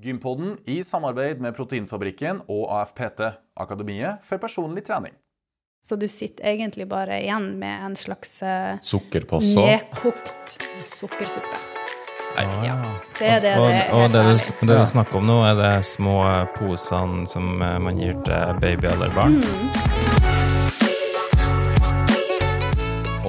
Gympodden i samarbeid med Proteinfabrikken og AFPT, Akademiet for personlig trening. Så du sitter egentlig bare igjen med en slags uh, Sukkerposse. nedkokt sukkersuppe. Ja, det er det og, det er. og det, du, det du snakker om nå, er de små posene som eh, man gir til baby eller barn.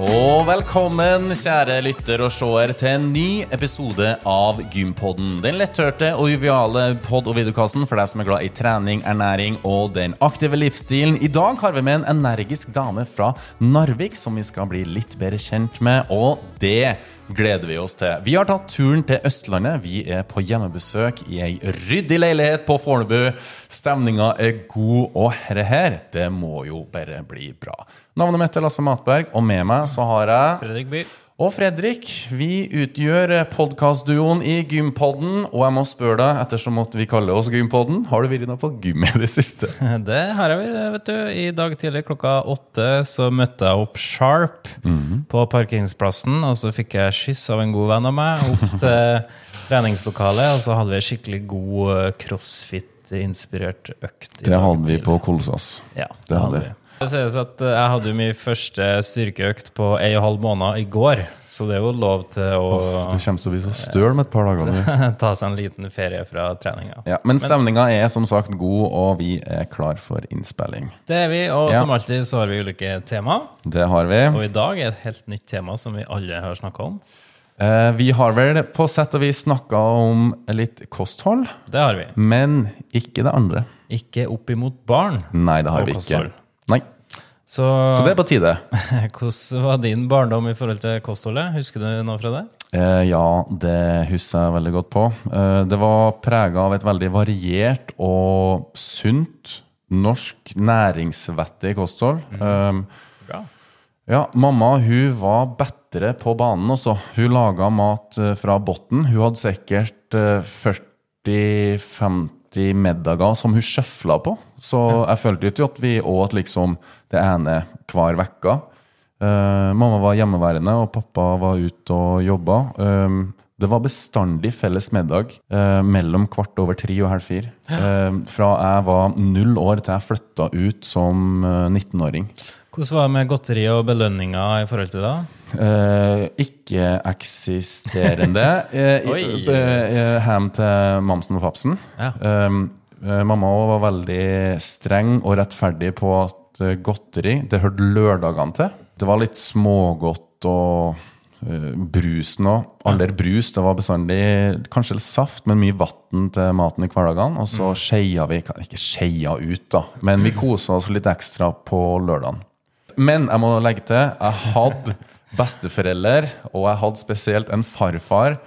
Og velkommen, kjære lytter og seer, til en ny episode av Gympodden. Den letthørte og joviale pod- og videokassen for deg som er glad i trening, ernæring og den aktive livsstilen. I dag har vi med en energisk dame fra Narvik som vi skal bli litt bedre kjent med, og det gleder vi oss til. Vi har tatt turen til Østlandet. Vi er på hjemmebesøk i ei ryddig leilighet på Fornebu. Stemninga er god, og herre her, det må jo bare bli bra. Navnet mitt er Lasse Matberg, og med meg så har jeg Fredrik Byhr. Og Fredrik, vi utgjør podkastduoen i Gympodden. Og jeg må spørre deg, ettersom at vi kaller oss Gympodden, har du vært noe på gym i det siste? Det har jeg, vet du. I dag tidlig klokka åtte så møtte jeg opp Sharp på parkeringsplassen. Og så fikk jeg skyss av en god venn av meg opp til treningslokalet. Og så hadde vi en skikkelig god eh, crossfit-inspirert økt. Det hadde vi på Kolsås. Ja, Det hadde vi. Eh, jeg hadde jo min første styrkeøkt på en og halv måned i går. Så det er jo lov til å Du kommer til å bli så støl med et par dager. ta seg en liten ferie fra treninga. Ja, men stemninga er som sagt god, og vi er klar for innspilling. Det er vi, og Ja. som alltid så har vi ulike tema. Det har vi. Og i dag er et helt nytt tema som vi alle har snakka om. Eh, vi har vel på sett og vis snakka om litt kosthold, Det har vi. men ikke det andre. Ikke opp imot barn. Nei, det har vi ikke. kosthold. Nei, Så, Så det er på tide. hvordan var din barndom i forhold til kostholdet? Husker du noe fra det? Eh, ja, det husker jeg veldig godt på. Eh, det var prega av et veldig variert og sunt norsk næringsvettig kosthold. Eh, Bra. ja, mamma hun var bedre på banen også. Hun laga mat eh, fra bunnen. Hun hadde sikkert eh, 40-50 middager som hun sjøfla på. Så jeg følte ikke at vi åt liksom det ene hver vekka. Uh, mamma var hjemmeværende, og pappa var ute og jobba. Eh, det var bestandig felles middag uh, mellom kvart over tre og halv fire. Uh, fra jeg var null år til jeg flytta ut som eh, 19-åring. Hvordan var det med godteri og belønninger i forhold til det? Eh, Ikke-eksisterende. Eh, Hjem til mamsen og papsen. Ja. Um, mamma også var veldig streng og rettferdig på at eh, godteri det hørte lørdagene til. Det var litt smågodt og uh, brusen òg. Aller brus. Det var bestandig kanskje litt saft, men mye vann til maten i hverdagene. Og så skeia vi Ikke skeia ut, da, men vi kosa oss litt ekstra på lørdagen. Men jeg må legge til, jeg hadde besteforeldre, og jeg hadde spesielt en farfar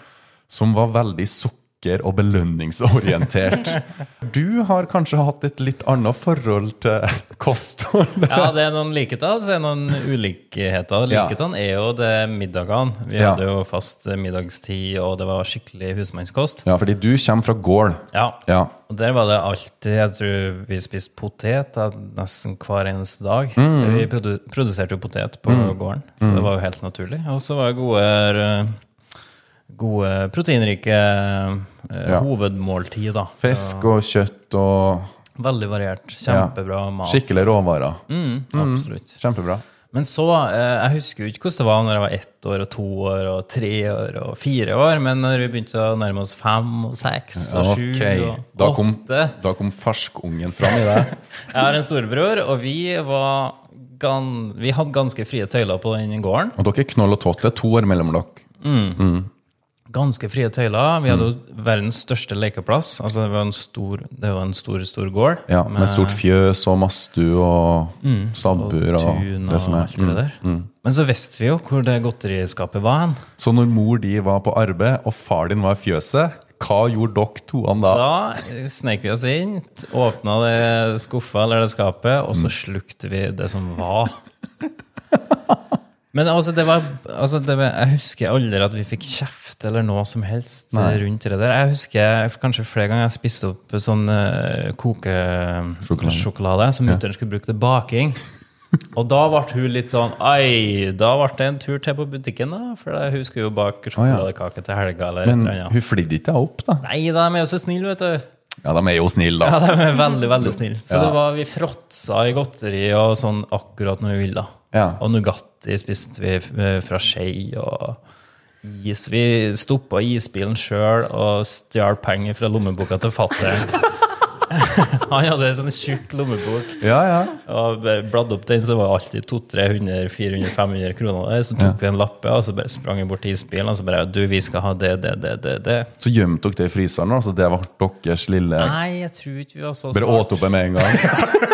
som var veldig sukker- og belønningsorientert. Du har kanskje hatt et litt annet forhold til kosthold? Ja, det er noen likheter, så er det noen ulikheter. Likhetene er jo det middagene. Vi Ja. hadde jo fast middagstid, og det var skikkelig husmannskost. Ja, fordi du kommer fra gård. Ja. Ja. Og der var det alltid Jeg tror vi spiste potet nesten hver eneste dag. Mm. Vi produ produserte jo potet på gården, så det var jo helt naturlig. Og så var det gode, eh, gode proteinrike eh, Ja. hovedmåltid, da. Fisk og kjøtt og Veldig variert. Kjempebra mat. skikkelig råvarer. Mm, absolutt. Kjempebra. Men så, eh, Jeg husker jo ikke hvordan det var når jeg var ett år og to år og tre år og fire år, men når vi begynte å nærme oss fem og seks og sju og da kom, åtte da kom ferskungen fram i deg. Jeg har en storebror, og vi var gan, Vi hadde ganske frie tøyler på den gården. Og dere er knoll og tott. Det er to år mellom dere. Ganske frie tøyler. Vi hadde jo verdens største lekeplass. Altså Det var en stor, det var en stor, stor gård. Ja, med stort fjøs og mastue og stabbur og tun det som og er. alt det der. Men så visste vi jo hvor det godteriskapet var hen. Så når mor di var på arbeid, og far din var i fjøset, hva gjorde dere toene da? Da snek vi oss inn, åpna det skuffa eller det skapet, og Mm. så slukte vi det som var. Men altså, det var, altså det, jeg husker aldri at vi fikk kjeft eller noe som helst Nei. rundt det der. Jeg husker kanskje flere ganger jeg spiste opp sånn uh, kokesjokolade som mutter'n skulle bruke til baking. Og da ble hun litt sånn Ai, da ble det en tur til på butikken, da. For hun skulle jo bake sjokoladekake til helga eller Men eller hun flidde ikke opp, da. Nei, de er jo så snille, vet du. Ja, de er jo snille, Ja, de er veldig, veldig snille. Så Ja. det var, vi fråtsa i godteri og sånn akkurat når vi ville. Ja. Og Nugatti spiste vi eh, fra skei og is. Vi stoppa isbilen sjøl og stjal penger fra lommeboka til fatter'n. Han hadde en sånn tjukk lommebok. Ja, ja. Og bladde opp den, så det var alltid 200-300-400-500 kroner der. Så tok vi en lappe, og så bare sprang bort til isbilen og så bare Du, vi skal ha det, det, det, det. det. Så gjemte dere det i fryseren, altså så det var deres lille Nei, jeg tror ikke vi var så Bare åt opp det med en gang.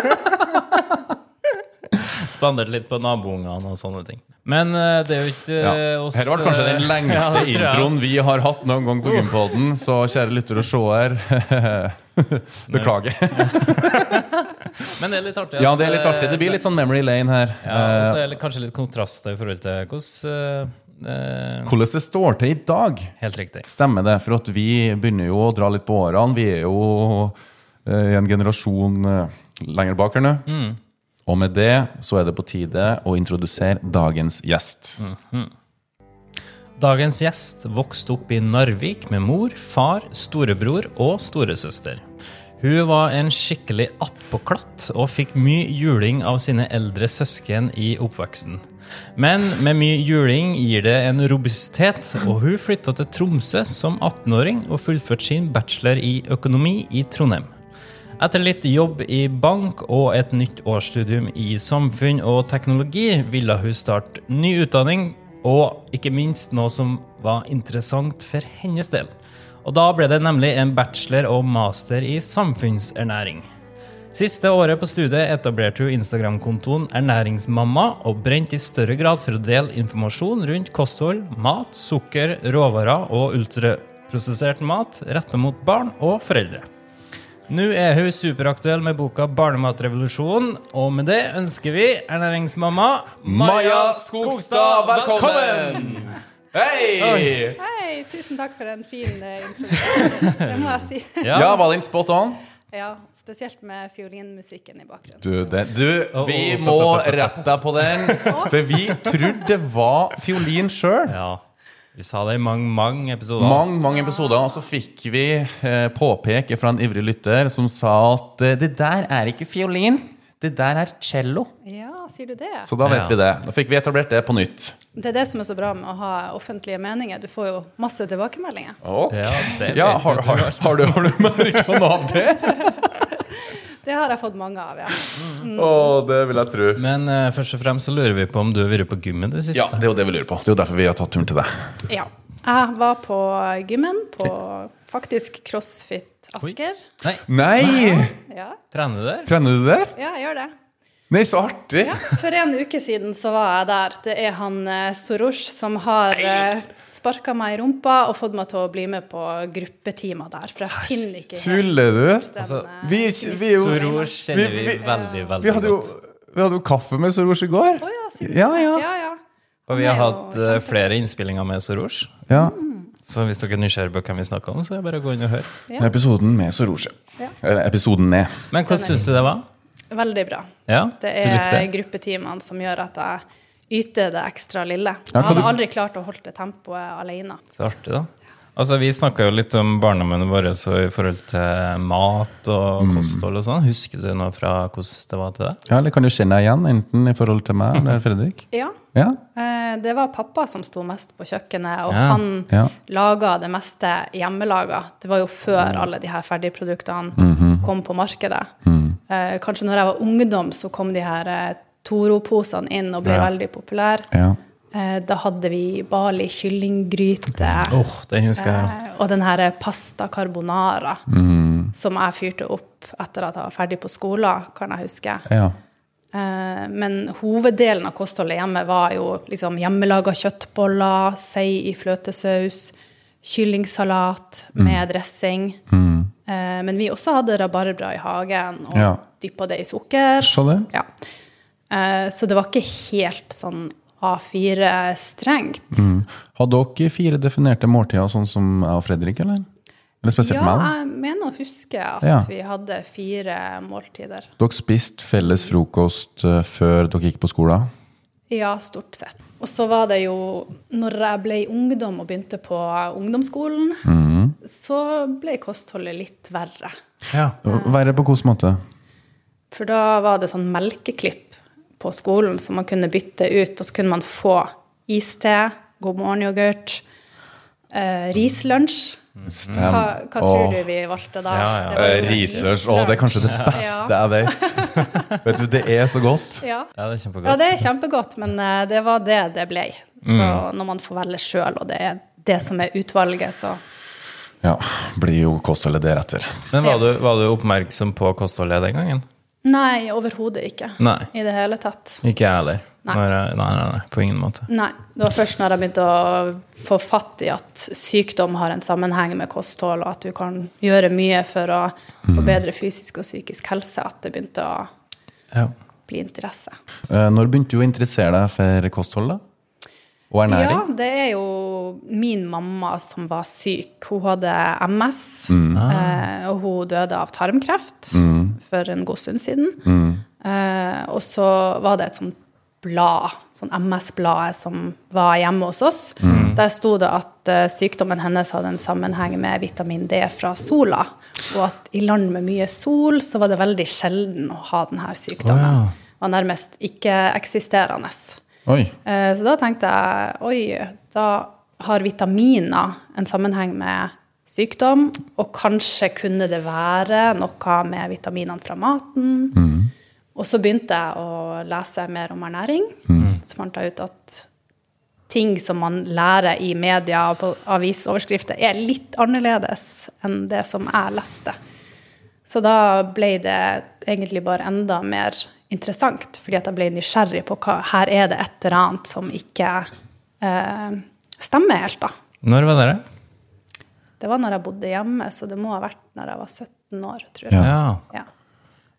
Spanderte litt på naboungene og sånne ting. Men eh, det er jo ikke Ja. eh, oss Her var kanskje den eh, lengste ja, introen vi har hatt noen gang på Gympoden, så kjære lyttere og seere Beklager. Men det er litt artig. Ja, det er litt artig. Det blir litt sånn memory lane her. Ja, og så er det kanskje litt kontraster i forhold til hvordan Hvordan det står til i dag. Helt riktig. Stemmer det, for at vi begynner jo å dra litt på årene. Vi er jo i en generasjon lenger bak her nå. Og med det så er det på tide å introdusere dagens gjest. Dagens gjest vokste opp i Narvik med mor, far, storebror og storesøster. Hun var en skikkelig attpåklatt og fikk mye juling av sine eldre søsken i oppveksten. Men med mye juling gir det en robusthet, og hun flytta til Tromsø som 18-åring og fullførte sin bachelor i økonomi i Trondheim. Etter litt jobb i bank og et nytt årsstudium i samfunn og teknologi ville hun starte ny utdanning, og ikke minst noe som var interessant for hennes del. Og da ble det nemlig en bachelor og master i samfunnsernæring. Siste året på studiet etablerte hun Instagram-kontoen Ernæringsmamma og brente i større grad for å dele informasjon rundt kosthold, mat, sukker, råvarer og ultraprosessert mat retta mot barn og foreldre. Nå er hun superaktuell med boka 'Barnematrevolusjonen', og med det ønsker vi ernæringsmamma Maja Skogstad, velkommen! Hei! Hei, tusen takk for en fin eh, introduksjon. Det må jeg si. Ja, var den spot on? Ja, Spesielt med fiolinmusikken i bakgrunnen. Du, det, du vi oh, må rette deg på den. For vi trodde det var fiolin sjøl. Ja. Vi sa det i mange, mange episoder. Mange mange episoder, og så fikk vi eh, påpek fra en ivrig lytter som sa at eh, det der er ikke fiolin, det der er cello. Ja, sier du det? Så da vet Ja. vi det. Da fikk vi etablert det på nytt. Det er det som er så bra med å ha offentlige meninger. Du får jo masse tilbakemeldinger. Okay. Ja, det Ja, har, du har, har du, har du merka noe av det? Det har jeg fått mange av, ja. Å, det vil jeg tro. Men uh, først og fremst så lurer vi på om du har vært på gymmen det siste. Ja, det er jo det vi lurer på. Det er jo derfor vi har tatt turen til deg. ja. Jeg var på gymmen, på faktisk CrossFit Asker. Nei, Nei! Ja, trener du der? Trener du der? ja jeg gjør det. Nei, så artig! Ja, for en uke siden så var jeg der. Det er han eh, Soros som har eh, sparka meg i rumpa og fått meg til å bli med på gruppetimer der. For jeg finner ikke Tuller du? den, Altså, vi- vi Soros kjenner vi, veldig, veldig Vi hadde jo, godt. vi hadde jo kaffe med Soros i går. Oh, ja, Ja, ja. ja, ja. Og vi har hatt uh, flere innspillinger med Soros. Ja. Så hvis dere er nysgjerrige på hvem vi snakker om, så er det bare å gå inn og høre. Ja. Episoden med Soros. Ja. Eller episoden med. Men hvordan syns du det var? Veldig bra. Ja, Det er gruppetimene som gjør at jeg yter det ekstra lille. Jeg hadde aldri klart å holde det tempoet alene. Så artig, da. Altså, Vi snakka jo litt om barndommen våre så i forhold til mat og Mm. kosthold og sånn. Husker du noe fra hvordan det var til deg? Ja, eller kan du kjenne deg igjen, enten i forhold til meg eller Fredrik? Ja. Ja. eh, Det var pappa som sto mest på kjøkkenet, og Ja. han Ja. laga det meste hjemmelaga. Det var jo før alle de her ferdigproduktene Mhm. kom på markedet. Mm. Eh, Kanskje når jeg var ungdom, så kom de her eh, Toro-posene inn og ble Ja. veldig populære. ja. Eh, Da hadde vi Bali kyllinggryte. Åh, det husker jeg. Eh, Og den her pasta carbonara Mm. som jeg fyrte opp etter at jeg var ferdig på skolen, kan jeg huske. ja. Eh, Men hoveddelen av kostholdet hjemme var jo liksom hjemmelaga kjøttboller, sei i fløtesaus, kyllingsalat med dressing. Mm. Men vi også hadde rabarbra i hagen og Ja. dyppa det i sukker. Så det. Ja. Eh, Så det var ikke helt sånn A4-strengt. Mm. Hadde dere fire definerte måltider, sånn som jeg og Fredrik, eller? Eller spesielt Ja, menn? jeg mener å huske at Ja. vi hadde fire måltider. Dere spiste felles frokost eh, før dere gikk på skolen? Ja, stort sett. Og så var det jo Når jeg ble ungdom og begynte på ungdomsskolen, mm. så ble kostholdet litt verre. Ja. Verre på hvilken måte? For da var det sånn melkeklipp på skolen som man kunne bytte ut, og så kunne man få iste, god morgen-yoghurt, eh, rislunsj. Stem. Hva, hva tror du vi valgte da? Ja, ja. Rislunsj. Eh, Å, det er kanskje det beste jeg vet. Vet du, det er så godt. Ja. ja, det er kjempegodt. ja, det er kjempegodt, men eh, det var det det ble. Så Mm. når man får velge sjøl, og det er det som er utvalget, så Ja, blir jo kostholdet deretter. Men var du, var du oppmerksom på kostholdet den gangen? Nei, overhodet ikke. Nei. I det hele tatt. Ikke jeg heller. Nei. Nei, nei, nei, på ingen måte. Nei. Det var først når jeg begynte å få fatt i at sykdom har en sammenheng med kosthold, og at du kan gjøre mye for å Mm. forbedre fysisk og psykisk helse, at det begynte å Ja. bli interesse. Eh, Når begynte du å interessere deg for kosthold, da? Og Ja, det er jo min mamma som var syk. Hun hadde MS, Mm. eh, og hun døde av tarmkreft for en god stund siden. Mm. Eh, og så var det et sånt blad, sånn MS-bladet, som var hjemme hos oss. Mm. Der sto det at uh, sykdommen hennes hadde en sammenheng med vitamin D fra sola. Og at i land med mye sol så var det veldig sjelden å ha denne sykdommen. Oh, ja. Var nærmest ikke-eksisterende. Eh, Så da tenkte jeg oi, da har vitaminer en sammenheng med sykdom, og kanskje kunne det være noe med vitaminene fra maten. Og så begynte jeg å lese mer om ernæring. Så fant jeg ut at ting som man lærer i media og på avisoverskrifter, er litt annerledes enn det som jeg leste. Så da ble det egentlig bare enda mer interessant, fordi at jeg ble nysgjerrig på hva her er det et eller annet som ikke eh, stemmer helt, da. Når var det? Det var når jeg bodde hjemme, så det må ha vært når jeg var 17 år, tror jeg. Ja. Ja.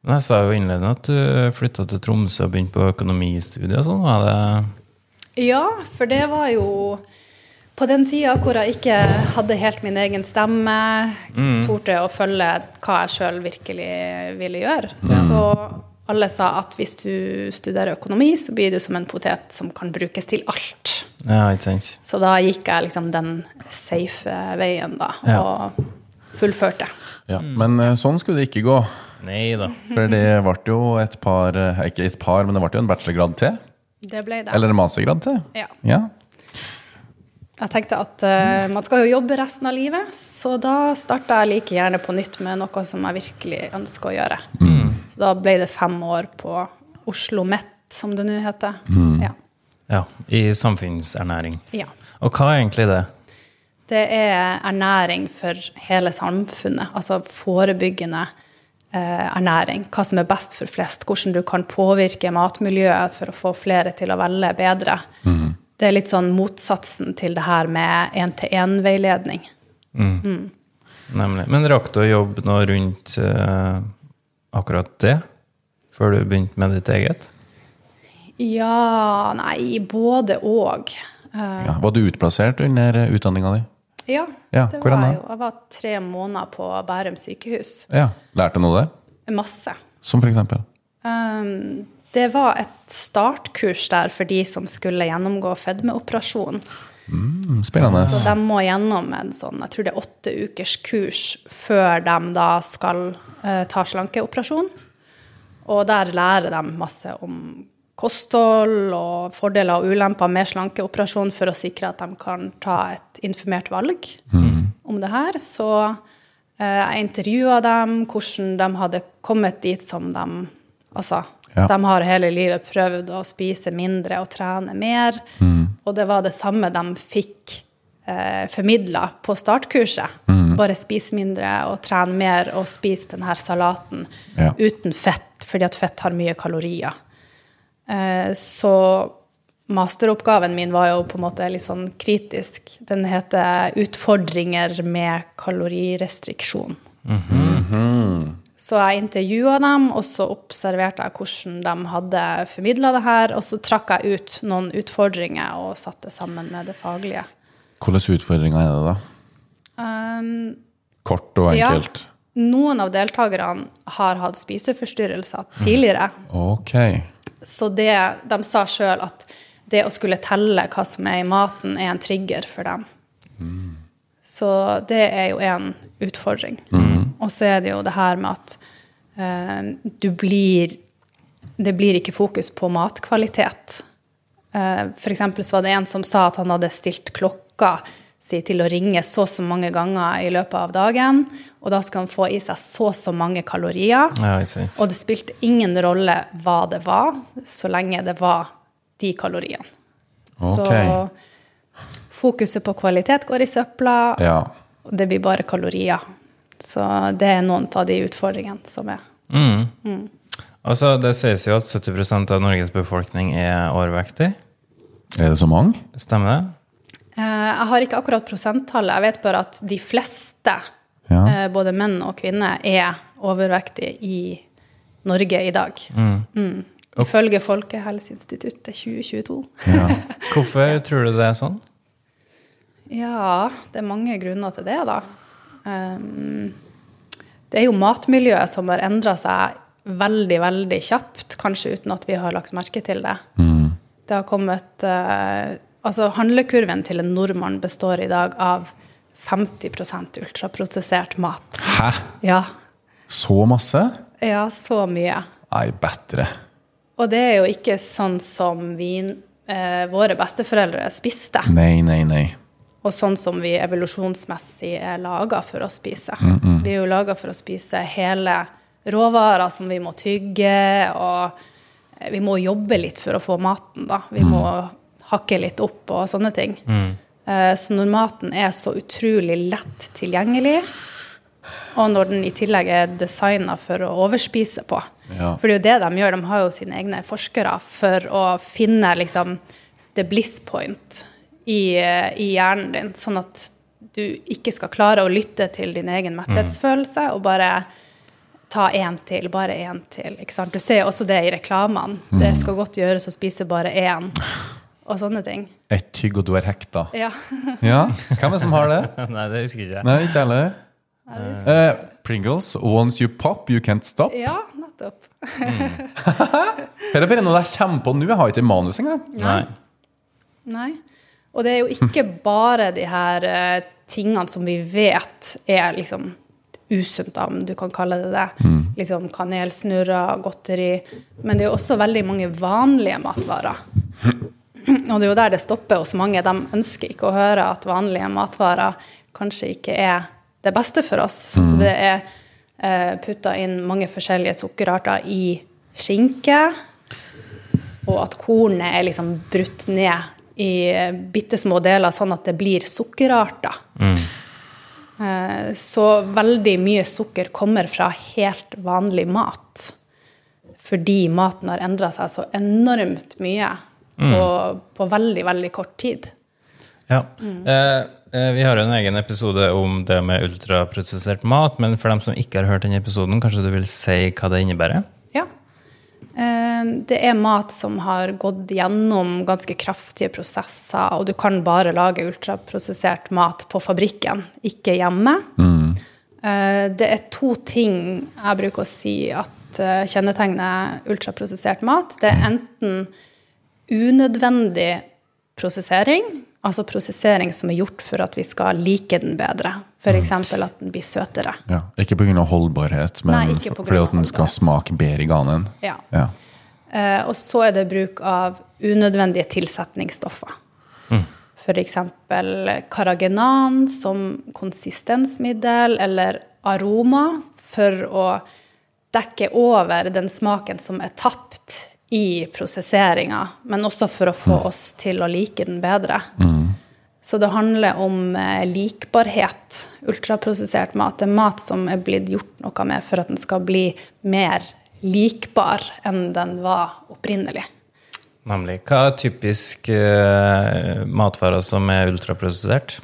Men jeg sa jo innledende at du flytta til Tromsø og begynte på økonomistudiet og sånn. Var det Ja, for det var jo på den tida hvor jeg ikke hadde helt min egen stemme, torde å følge hva jeg sjøl virkelig ville gjøre. Så alle sa at hvis du studerer økonomi, så blir du som en potet som kan brukes til alt. Ja, ikke sant? Så da gikk jeg liksom den safe veien, da, Ja. og fullførte. Ja. Men eh, sånn skulle det ikke gå. Nei da. For det ble jo et par eh, Ikke et par, men det ble jo en bachelorgrad til. Det ble det. Eller en mastergrad til. Ja. Ja. Jeg tenkte at uh, man skal jo jobbe resten av livet, så da starta jeg like gjerne på nytt med noe som jeg virkelig ønsker å gjøre. Så da ble det fem år på Oslo Met, som det nå heter. Ja. Ja, I samfunnsernæring. ja. Og hva er egentlig det? Det er ernæring for hele samfunnet, altså forebyggende eh, ernæring. Hva som er best for flest, hvordan du kan påvirke matmiljøet for å få flere til å velge bedre. Det er litt sånn motsatsen til det her med én-til-én-veiledning. Nemlig. Men rakk du å jobbe noe rundt eh, akkurat det? Før du begynte med ditt eget? Ja Nei, både og. Uh, Ja. Var du utplassert under eh, utdanninga di? ja, Ja, det var jeg jo. Jeg var tre måneder på Bærum sykehus. Ja. Lærte du noe der? Masse. Som for eksempel? Um, det var et startkurs der for de som skulle gjennomgå fedmeoperasjon. Mm, spennende. Så de må gjennom en sånn, jeg tror det er åtte ukers kurs før de da skal uh, ta slankeoperasjon. Og der lærer de masse om kosthold og fordeler og ulemper med slankeoperasjon for å sikre at de kan ta et informert valg om det her. Så uh, jeg intervjua dem, hvordan de hadde kommet dit som de Altså, Ja. de har hele livet prøvd å spise mindre og trene mer. Og det var det samme de fikk eh, formidla på startkurset. Bare spise mindre og trene mer og spise denne salaten Ja. uten fett, fordi at fett har mye kalorier. Eh, så masteroppgaven min var jo på en måte litt sånn kritisk. Den heter 'Utfordringer med kalorirestriksjon'. Så jeg intervjua dem, og så observerte jeg hvordan de hadde formidla det her. Og så trakk jeg ut noen utfordringer og satte sammen med det faglige. Hvilke utfordringer er det, da? Um, Kort og enkelt. Ja. Noen av deltakerne har hatt spiseforstyrrelser tidligere. Ok. Så det, de sa sjøl at det å skulle telle hva som er i maten, er en trigger for dem. Så det er jo en utfordring. Og så er det jo det her med at eh, du blir Det blir ikke fokus på matkvalitet. Eh, eksempel så var det en som sa at han hadde stilt klokka si til å ringe så og så mange ganger i løpet av dagen, og da skal han få i seg så og så mange kalorier. Ja. Og det spilte ingen rolle hva det var, så lenge det var de kaloriene. Okay. Så fokuset på kvalitet går i søpla, Ja. og det blir bare kalorier. Så det er noen av de utfordringene som er. Altså, det sies jo at 70% av Norges befolkning er overvektig. Er det så mange? Stemmer det? Eh, Jeg har ikke akkurat prosenttallet, jeg vet bare at de fleste, Ja. eh, både menn og kvinner, er overvektige i Norge i dag. Mm. Ifølge Folkehelseinstituttet 2022. ja. Hvorfor tror du det er sånn? Ja, det er mange grunner til det, da. Ehm, det er jo matmiljøet som har endra seg veldig, veldig kjapt, kanskje uten at vi har lagt merke til det. Det har kommet eh, Altså, handlekurven til en nordmann består i dag av 50 ultraprosessert mat. Hæ? Ja. Så masse? Ja, så mye. Nei, bedre. Og det er jo ikke sånn som vi, eh, våre besteforeldre spiste. Nei, nei, nei. Og sånn som vi evolusjonsmessig er laga for å spise. Vi er jo laga for å spise hele råvarer som vi må tygge, og vi må jobbe litt for å få maten, da. Vi må hakke litt opp og sånne ting. Eh, Så når maten er så utrolig lett tilgjengelig, og når den i tillegg er designa for å overspise på. Ja. For det er jo det de gjør, de har jo sine egne forskere for å finne liksom the bliss point i, eh, i hjernen din, sånn at du ikke skal klare å lytte til din egen metthetsfølelse og bare ta én til, bare én til. Ikke sant? Du ser også det i reklamene. Det skal godt gjøres å spise bare én, og sånne ting. Et tygg, og du er hekta. Ja. Ja? Hvem er det som har det? Nei, det husker ikke jeg. Nei, ikke heller. Uh, Pringles, once you pop, you can't stop. ja, nettopp. det er bare noe jeg kommer på nå. Jeg har ikke manus engang. Nei. Nei. Og det er jo ikke bare de her eh, tingene som vi vet er liksom usunt, om du kan kalle det det. Liksom kanelsnurrer, godteri. Men det er jo også veldig mange vanlige matvarer. Og det er jo der det stopper hos mange. De ønsker ikke å høre at vanlige matvarer kanskje ikke er det beste for oss. Så det er eh, putta inn mange forskjellige sukkerarter i skinke. Og at kornet er liksom brutt ned i eh, bitte små deler, sånn at det blir sukkerarter. Mm. Så veldig mye sukker kommer fra helt vanlig mat. Fordi maten har endra seg så enormt mye på, på veldig, veldig kort tid. Ja. Mm. eh, vi har jo en egen episode om det med ultraprosessert mat, men for dem som ikke har hørt den episoden, kanskje du vil si hva det innebærer? Eh, Det er mat som har gått gjennom ganske kraftige prosesser, og du kan bare lage ultraprosessert mat på fabrikken, ikke hjemme. Mm. Det er to ting jeg bruker å si at eh, kjennetegner ultraprosessert mat. Det er enten unødvendig prosessering, altså prosessering som er gjort for at vi skal like den bedre. F.eks. at den blir søtere. Ja, ikke pga. holdbarhet, men Nei, på for- fordi grunn at den skal smake bedre i ganen. Ja. Ja. Uh, og så er det bruk av unødvendige tilsetningsstoffer. F.eks. karagenan som konsistensmiddel eller aroma for å dekke over den smaken som er tapt i prosesseringa, men også for å få oss til å like den bedre. Så det handler om eh, likbarhet. Ultraprosessert mat det er mat som er blitt gjort noe med for at den skal bli mer likbar enn den var opprinnelig. Nemlig. Hva er typisk uh, matvarer som er ultraprosessert?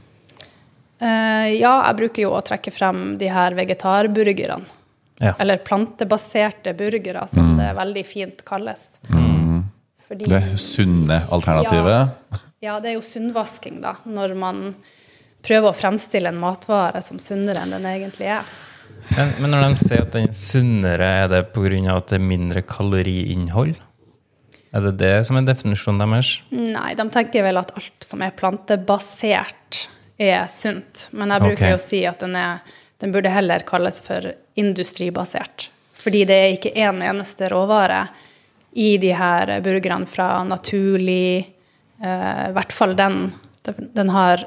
Uh, ja, jeg bruker jo å trekke frem de her vegetarburgerne. Ja. Eller plantebaserte burgere, som det veldig fint kalles. Fordi, Det sunne alternativet. Ja, det er jo sunnvasking, da. Når man prøver å fremstille en matvare som sunnere enn den egentlig er. Men, men når de sier at den er sunnere, er det pga. at det er mindre kaloriinnhold? Er det det som er definisjonen deres? Nei, de tenker vel at alt som er plantebasert, er sunt. Men jeg bruker okay. jo å si at den, er, den burde heller kalles for industribasert. Fordi det er ikke én eneste råvare i de her burgerne fra naturlig eh, I hvert fall den. Den har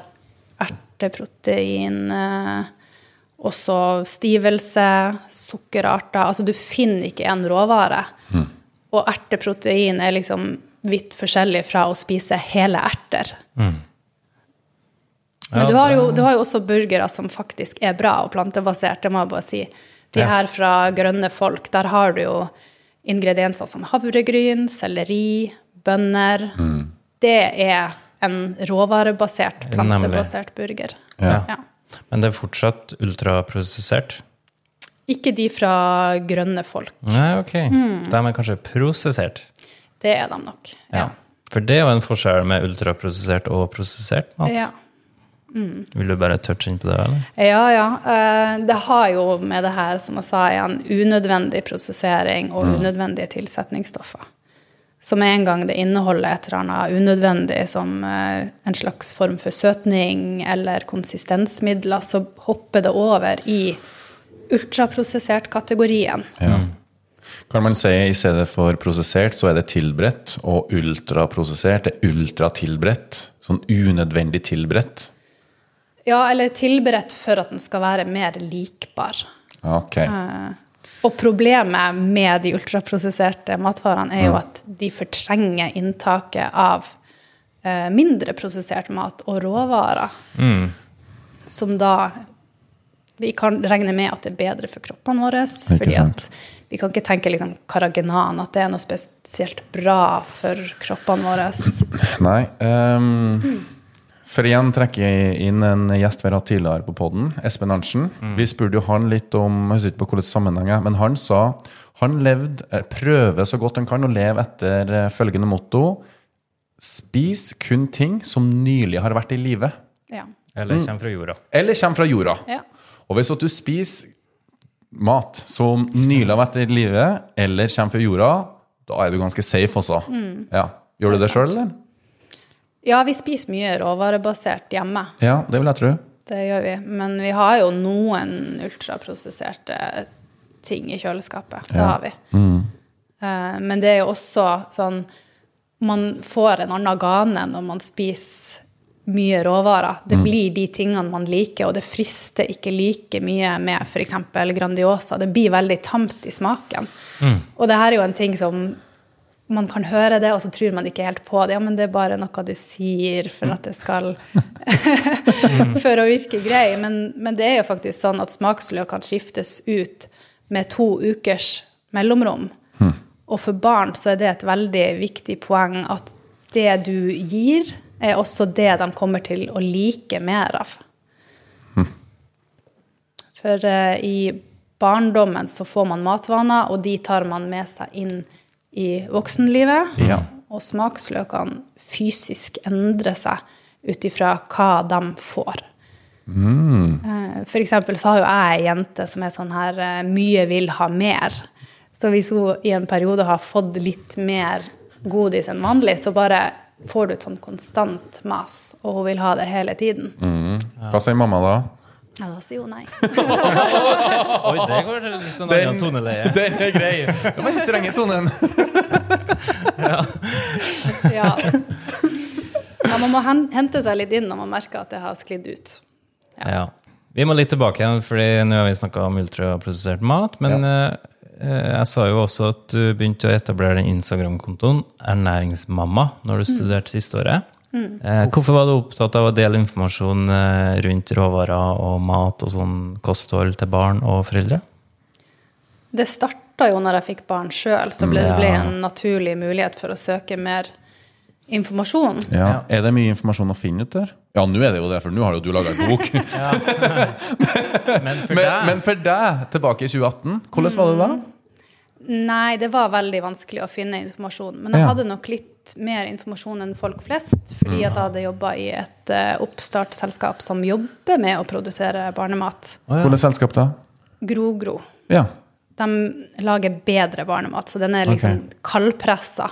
erteprotein, eh, også stivelse, sukkerarter. Altså du finner ikke en råvare. Og erteprotein er liksom vidt forskjellig fra å spise hele erter. Men du har, jo, du har jo også burgere som faktisk er bra og plantebasert, det må jeg bare si. De her fra grønne folk, der har du jo ingredienser som havregryn, selleri, bønner. Det er en råvarebasert, plantebasert burger. Ja. Ja. Men det er fortsatt ultraprosessert? Ikke de fra grønne folk. Nei, ok. Mm. De er kanskje prosessert? Det er de nok. Ja. For det er jo en forskjell med ultraprosessert og prosessert mat. Ja. Vil du bare touche inn på det, eller? Ja, ja. Eh, Det har jo med det her, som jeg sa igjen, unødvendig prosessering og unødvendige tilsetningsstoffer. Så med en gang det inneholder et eller annet unødvendig, som eh, en slags form for søtning eller konsistensmidler, så hopper det over i ultraprosessert-kategorien. Ja. Kan man si i stedet for prosessert, så er det tilberedt, og ultraprosessert er ultratilberedt. Sånn unødvendig tilberedt. Ja, eller tilberedt for at den skal være mer likbar. Ok. Og problemet med de ultraprosesserte matvarene er jo at de fortrenger inntaket av eh, mindre prosessert mat og råvarer. Som da vi kan regne med at det er bedre for kroppene våre. Fordi vi kan ikke tenke liksom karagenan, at det er noe spesielt bra for kroppene våre. Nei. ehm, for igjen trekker jeg inn en gjest vi har hatt tidligere på podden, Espen Arntzen. Vi spurte jo han litt om jeg husker ikke på hvilken sammenheng, er, men han sa han levde, eh, prøver så godt han kan å leve etter eh, følgende motto Spis kun ting som nylig har vært i live. Ja. Eller kommer fra jorda? Eller kommer fra jorda. ja. Og hvis at du spiser mat som nylig har vært i livet, eller kommer fra jorda, da er du ganske safe også. Ja. Gjør du det sjøl, eller? Ja, vi spiser mye råvarebasert hjemme. Ja, det vil jeg tro. Det gjør vi. Men vi har jo noen ultraprosesserte ting i kjøleskapet. Det har vi. Mm. Men det er jo også sånn Man får en annen gane når man spiser mye råvarer. Det blir de tingene man liker, og det frister ikke like mye med f.eks. Grandiosa. Det blir veldig tamt i smaken. Og det her er jo en ting som man kan høre det, og så tror man ikke helt på det. Ja, men det er bare noe du sier for at det skal For å virke grei. Men, men det er jo faktisk sånn at smaksløk kan skiftes ut med to ukers mellomrom. Og for barn så er det et veldig viktig poeng at det du gir, er også det de kommer til å like mer av. For uh, i barndommen så får man matvaner, og de tar man med seg inn i voksenlivet. Ja. Og smaksløkene fysisk endrer seg ut ifra hva de får. Mm. For eksempel så har jo jeg ei jente som er sånn her eh, mye vil ha mer. Så hvis hun i en periode har fått litt mer godis enn vanlig, så bare får du et sånn konstant mas, og hun vil ha det hele tiden. Hva sier mamma da? Ja, da sier hun nei. Oi, det går litt sånn annen toneleie. Den er grei! Det var den strenge tonen. Ja. ja, man må hente seg litt inn når man merker at det har sklidd ut. Ja. Vi må litt tilbake igjen, fordi nå har vi snakka om ultraprosessert mat. Men eh, eh, jeg sa jo også at du begynte å etablere den Instagram-kontoen Ernæringsmamma når du studerte siste året. Eh, hvorfor var du opptatt av å dele informasjon eh, rundt råvarer og mat og sånn kosthold til barn og foreldre? Det starta jo når jeg fikk barn sjøl, så ble det ble en naturlig mulighet for å søke mer informasjon. Ja. Er det mye informasjon å finne ut der? Ja, nå er det jo det, for nå har jo du laga bok. Men for men, men for deg, tilbake i 2018, hvordan var det da? Nei, det var veldig vanskelig å finne informasjon. Men jeg Ja. hadde nok litt litt mer informasjon enn folk flest, fordi at jeg hadde jobba i et eh, oppstartsselskap som jobber med å produsere barnemat. Hvilket selskap da? GroGro. Ja. De lager bedre barnemat, så den er liksom kaldpressa,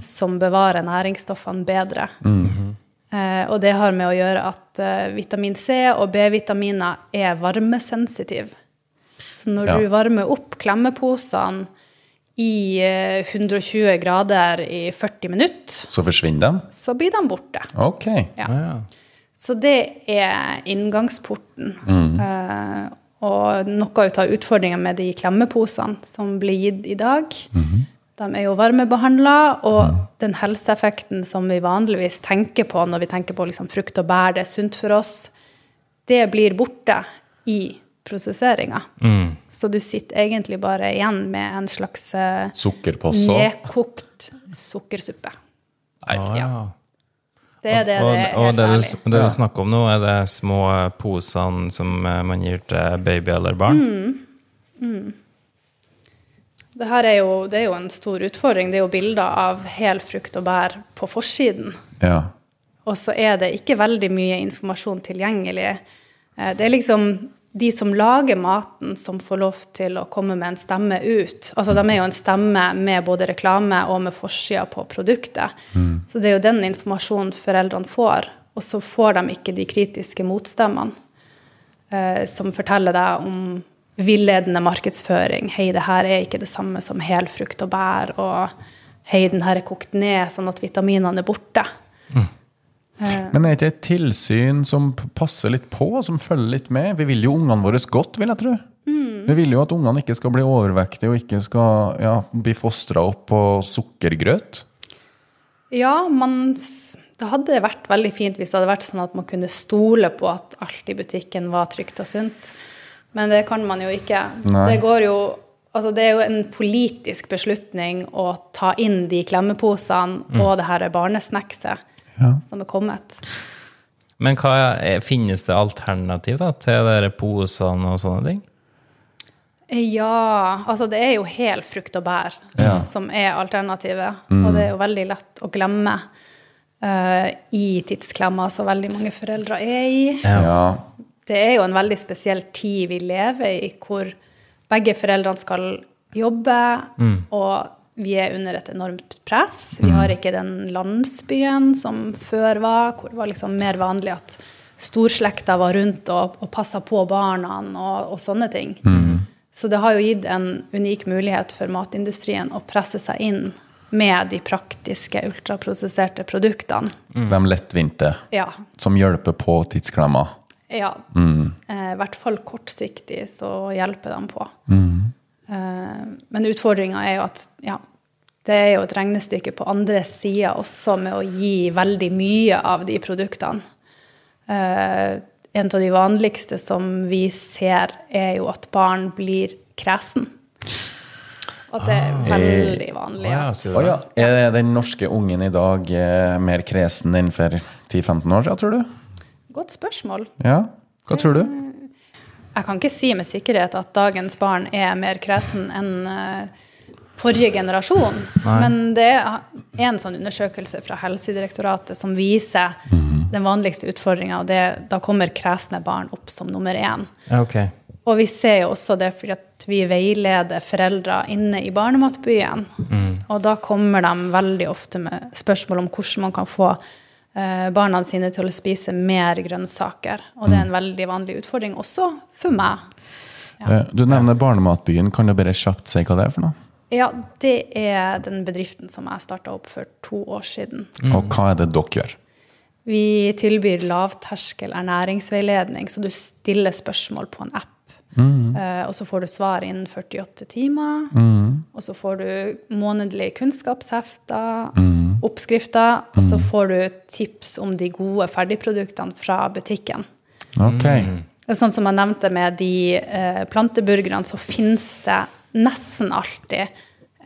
som bevarer næringsstoffene bedre. Eh, og det har med å gjøre at eh, vitamin C og B-vitaminer er varmesensitive. Så når Ja. du varmer opp klemmeposene i eh, 120 grader i 40 minutter, Så forsvinner de? så blir de borte. Ok. Ja. Ja. Så det er inngangsporten. Eh, og noe ut av utfordringen med de klemmeposene som blir gitt i dag, de er jo varmebehandla, og den helseeffekten som vi vanligvis tenker på når vi tenker på liksom frukt og bær, det er sunt for oss, det blir borte i prosesseringa. Så du sitter egentlig bare igjen med en slags uh, nedkokt sukkersuppe. Å, ja. Det er det og, det er og helt det, du, det du snakker om nå, er det små posene som eh, man gir til baby eller barn? Mm. Det her er jo, det er jo en stor utfordring. Det er jo bilder av hel frukt og bær på forsiden. Ja. Og så er det ikke veldig mye informasjon tilgjengelig. Eh, Det er liksom de som lager maten, som får lov til å komme med en stemme ut. Altså, De er jo en stemme med både reklame og med forsida på produktet. Så det er jo den informasjonen foreldrene får. Og så får de ikke de kritiske motstemmene eh, som forteller deg om villedende markedsføring. Hei, det her er ikke det samme som helfrukt og bær. Og hei, den her er kokt ned sånn at vitaminene er borte. Men er det ikke et tilsyn som passer litt på, som følger litt med? Vi vil jo ungene våre godt, vil jeg tro. Vi vil jo at ungene ikke skal bli overvektige og ikke skal ja, bli fostra opp på sukkergrøt. Ja, man, det hadde vært veldig fint hvis det hadde vært sånn at man kunne stole på at alt i butikken var trygt og sunt. Men det kan man jo ikke. Det, går jo, altså det er jo en politisk beslutning å ta inn de klemmeposene og det her barnesnackset Ja. som er kommet. Men hva er, finnes det alternativ da, til de posene og sånne ting? Ja, altså det er jo hel frukt og bær Ja. som er alternativet. Og det er jo veldig lett å glemme uh, i tidsklemma som veldig mange foreldre er i. Ja. Det er jo en veldig spesiell tid vi lever i, hvor begge foreldrene skal jobbe, og vi er under et enormt press. Vi har ikke den landsbyen som før var, hvor det var liksom mer vanlig at storslekta var rundt og, og passa på barna og, og sånne ting. Så det har jo gitt en unik mulighet for matindustrien å presse seg inn med de praktiske, ultraprosesserte produktene. De lettvinte, Ja, som hjelper på tidsklemma. Ja. Eh, I hvert fall kortsiktig så hjelper de på. Eh, men utfordringa er jo at ja, det er jo et regnestykke på andre sida også med å gi veldig mye av de produktene. Eh, en av de vanligste som vi ser, er jo at barn blir kresen. At det er veldig vanlig. At- ja. Er den norske ungen i dag eh, mer kresen enn for 10-15 år siden, tror du? Godt spørsmål. Ja? Hva tror du? Jeg kan ikke si med sikkerhet at dagens barn er mer kresen enn eh, forrige generasjon. Men det er en sånn undersøkelse fra Helsedirektoratet som viser den vanligste utfordringa, og det, da kommer kresne barn opp som nummer én. Okay. Og vi ser jo også det fordi at vi veileder foreldre inne i barnematbyen. Og da kommer de veldig ofte med spørsmål om hvordan man kan få barna sine til å spise mer grønnsaker. Og det er en veldig vanlig utfordring også for meg. Ja. Du nevner Barnematbyen. Kan du bare kjapt si hva det er for noe? Ja, det er den bedriften som jeg starta opp for to år siden. Og hva er det dere gjør? Vi tilbyr lavterskel ernæringsveiledning, så du stiller spørsmål på en app. Eh, og så får du svar innen 48 timer. Og så får du månedlige kunnskapshefter, oppskrifter, og så får du tips om de gode ferdigproduktene fra butikken. Okay. Er Sånn som jeg nevnte med de eh, planteburgerne, så finnes det nesten alltid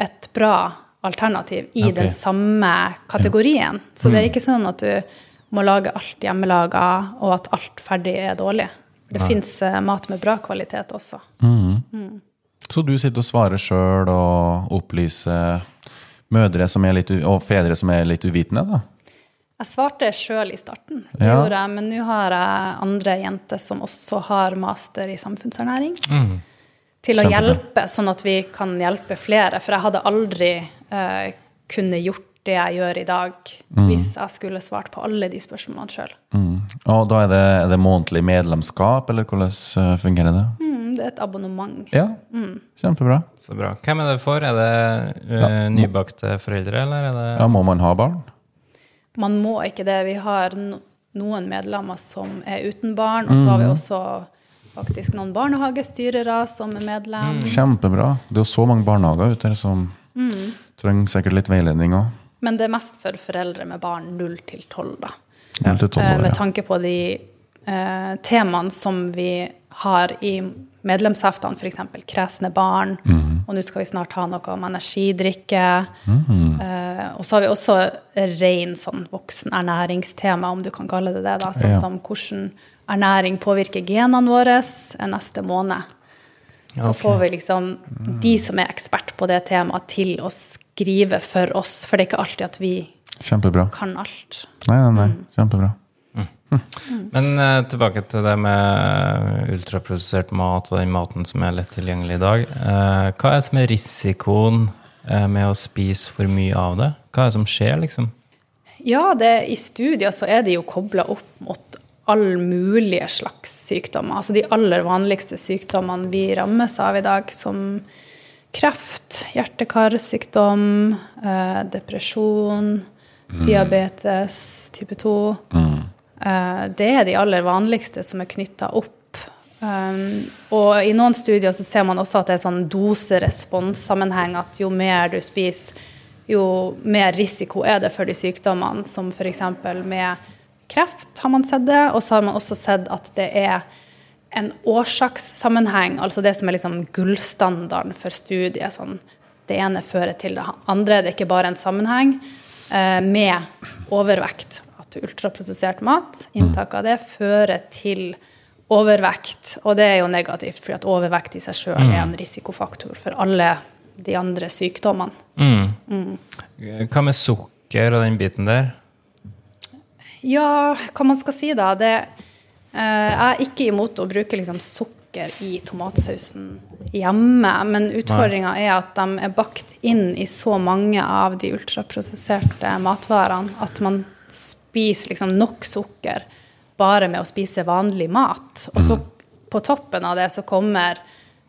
et bra alternativ i okay. den samme kategorien. Så det er ikke sånn at du må lage alt hjemmelaga, og at alt ferdig er dårlig. Det fins mat med bra kvalitet også. Så du sitter og svarer sjøl og opplyser mødre som er litt, og fedre som er litt uvitende, da? Jeg svarte sjøl i starten, det Ja. gjorde jeg, men nå har jeg andre jenter som også har master i samfunnsernæring. Til å hjelpe, sånn at vi kan hjelpe flere. For jeg hadde aldri eh, kunne gjort det jeg gjør i dag, hvis jeg skulle svart på alle de spørsmålene sjøl. Mm. Og da er det, er det månedlig medlemskap, eller hvordan eh, fungerer det? Mm, det er et abonnement. Ja, kjempebra. Så bra. Hvem er det for? Er det eh, nybakte foreldre, eller er det Ja, må man ha barn? Man må ikke det. Vi har noen medlemmer som er uten barn, og så har vi også faktisk noen barnehagestyrere som er medlem. Kjempebra. Det er jo så mange barnehager ute her som trenger sikkert litt veiledning òg. Men det er mest for foreldre med barn 0 til 12, da. Null til tolv Eh, år, Med tanke på de eh, temaene som vi har i medlemsheftene, f.eks. kresne barn, Mhm. og nå skal vi snart ha noe om energidrikke. Eh, og så har vi også ren sånn voksenernæringstema, om du kan kalle det det, da, sånn Ja. som hvordan ernæring påvirker genene våre neste måned. Så får vi liksom de som er ekspert på det temaet, til å skrive for oss, for det er ikke alltid at vi Kjempebra. kan alt. Nei, nei, nei. Mm. Kjempebra. Men uh, tilbake til det med ultraprosessert mat og den maten som er lett tilgjengelig i dag. Uh, hva er det som er risikoen uh, med å spise for mye av det? Hva er det som skjer, liksom? Ja, det, i studier så er det jo kobla opp mot all mulige slags sykdommer. Altså de aller vanligste sykdommene vi rammes av i dag, som kreft, hjerte-karsykdom, eh, depresjon, diabetes type 2. Eh, det er de aller vanligste som er knytta opp. Um, og i noen studier så ser man også at det er sånn dose-respons-sammenheng, at jo mer du spiser, jo mer risiko er det for de sykdommene, som f.eks. med kreft har man sett det, og så har man også sett at det er en årsakssammenheng, altså det som er liksom gullstandarden for studiet. Sånn, det ene fører til det andre. Det er ikke bare en sammenheng eh, med overvekt. At ultraprosessert mat, inntak av det, fører til overvekt. Og det er jo negativt, fordi at overvekt i seg sjøl er en risikofaktor for alle de andre sykdommene. Hva med sukker og den biten der? Ja, hva man skal si da? Det, eh, jeg er ikke imot å bruke liksom sukker i tomatsausen hjemme, men utfordringa er at de er bakt inn i så mange av de ultraprosesserte matvarene at man spiser liksom nok sukker bare med å spise vanlig mat. Og så på toppen av det så kommer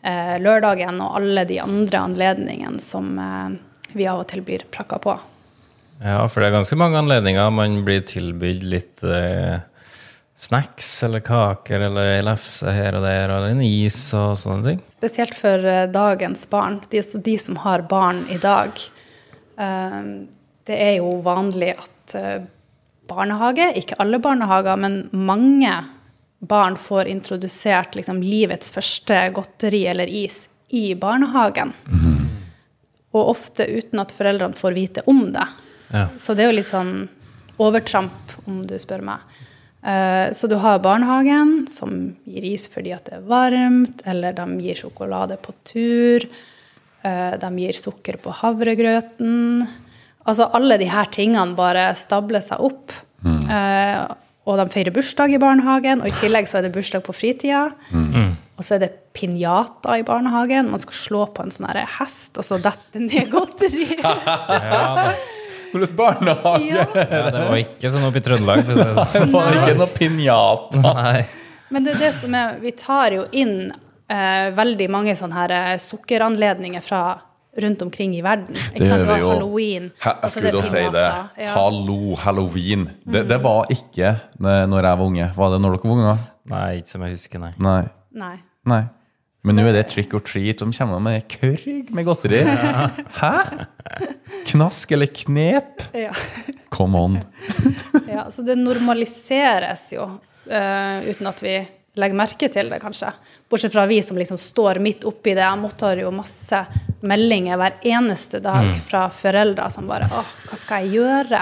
eh, lørdagen og alle de andre anledningene som eh, vi av og til blir prakka på. Ja, for det er ganske mange anledninger man blir tilbudt litt eh, snacks eller kaker eller ei lefse her og der, eller en is og sånne ting. Spesielt for eh, dagens barn, de, de som har barn i dag. Eh, Det er jo vanlig at eh, barnehage, ikke alle barnehager, men mange barn får introdusert liksom livets første godteri eller is i barnehagen. Og ofte uten at foreldrene får vite om det. Ja. Så det er jo litt sånn overtramp, om du spør meg. Eh, Så du har barnehagen, som gir is fordi at det er varmt, eller de gir sjokolade på tur. eh, De gir sukker på havregrøten. Altså alle de her tingene bare stabler seg opp. Mm. Og de feirer bursdag i barnehagen, og i tillegg så er det bursdag på fritida. Og så er det pinjata i barnehagen. Man skal slå på en sånn hest, og så detter det ned godteri. Hvordan barnehage? Ja. Ja, det var ikke sånn oppe i Trøndelag. det var ikke noe pinjata. Nei. Men det er det som er Vi tar jo inn eh, veldig mange sånne her eh, sukkeranledninger fra rundt omkring i verden. Ikke Det gjør vi jo. Halloween. Ha, jeg skulle jo si det. Ja. Hallo, halloween. Det, det var ikke når jeg var unge. Var det når dere var unge? Nei, ikke som jeg husker, nei. Nei. Nei. Nei. Men nå er det trick or treat. De kommer med kørg med godteri. Hæ? Knask eller knep? Ja. Come on. ja. Så det normaliseres jo, uh, uten at vi legger merke til det, kanskje. Bortsett fra vi som liksom står midt oppi det. Jeg mottar jo masse meldinger hver eneste dag Mm. fra foreldre som bare Åh, hva skal jeg gjøre?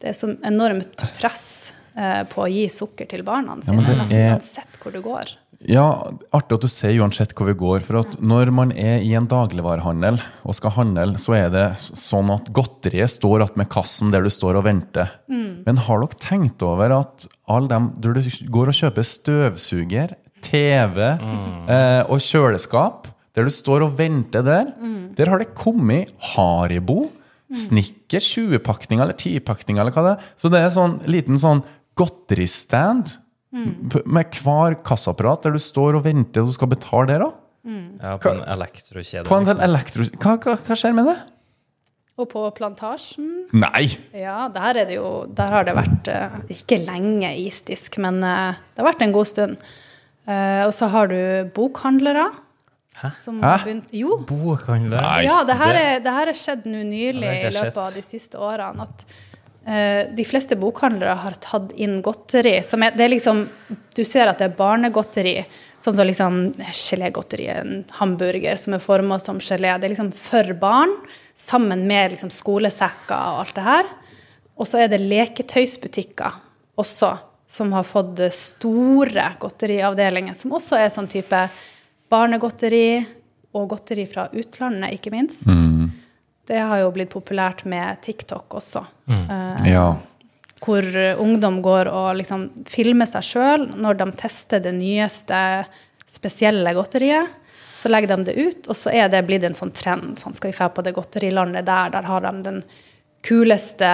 Det er så enormt press uh, på å gi sukker til barna sine, ja, er... nesten uansett hvor du går. Ja, artig at du sier uansett hvor vi går. For at når man er i en dagligvarehandel og skal handle, så er det sånn at godteriet står att med kassen der du står og venter. Men har dere tenkt over at alle dem der du går og kjøper støvsuger, TV eh, og kjøleskap, der du står og venter der, der har det kommet Haribo, Snickers 20-pakninger eller 10-pakninger eller hva det er. Så det er sånn liten sånn godteristand p- med hver kassaapparat der du står og venter og du skal betale der Mm. Ja, på en elektrokjede. På en liksom. elektro... Hva, hva, hva skjer med det? Og på plantasjen Nei! Ja, der, er det jo, der har det vært eh, ikke lenge isdisk, men eh, det har vært en god stund. Eh, og så har du bokhandlere. Hæ? Som Hæ? begynt, jo, Bokhandler. Nei. ja, det her er, det her er skjedd nå nylig det i løpet av de siste årene. At de fleste bokhandlere har tatt inn godteri. Som er, det er liksom, du ser at det er barnegodteri. Sånn som liksom gelégodteri, en hamburger som er forma som gelé. Det er liksom for barn, sammen med liksom skolesekker og alt det her. Og så er det leketøysbutikker også, som har fått store godteriavdelinger, som også er sånn type barnegodteri og godteri fra utlandet, ikke minst. Det har jo blitt populært med TikTok også. eh, Ja. Hvor ungdom går og liksom filmer seg sjøl når de tester det nyeste spesielle godteriet. Så legger de det ut, og så er det blitt en sånn trend. Sånn skal vi dra på det godterilandet der, der har de den kuleste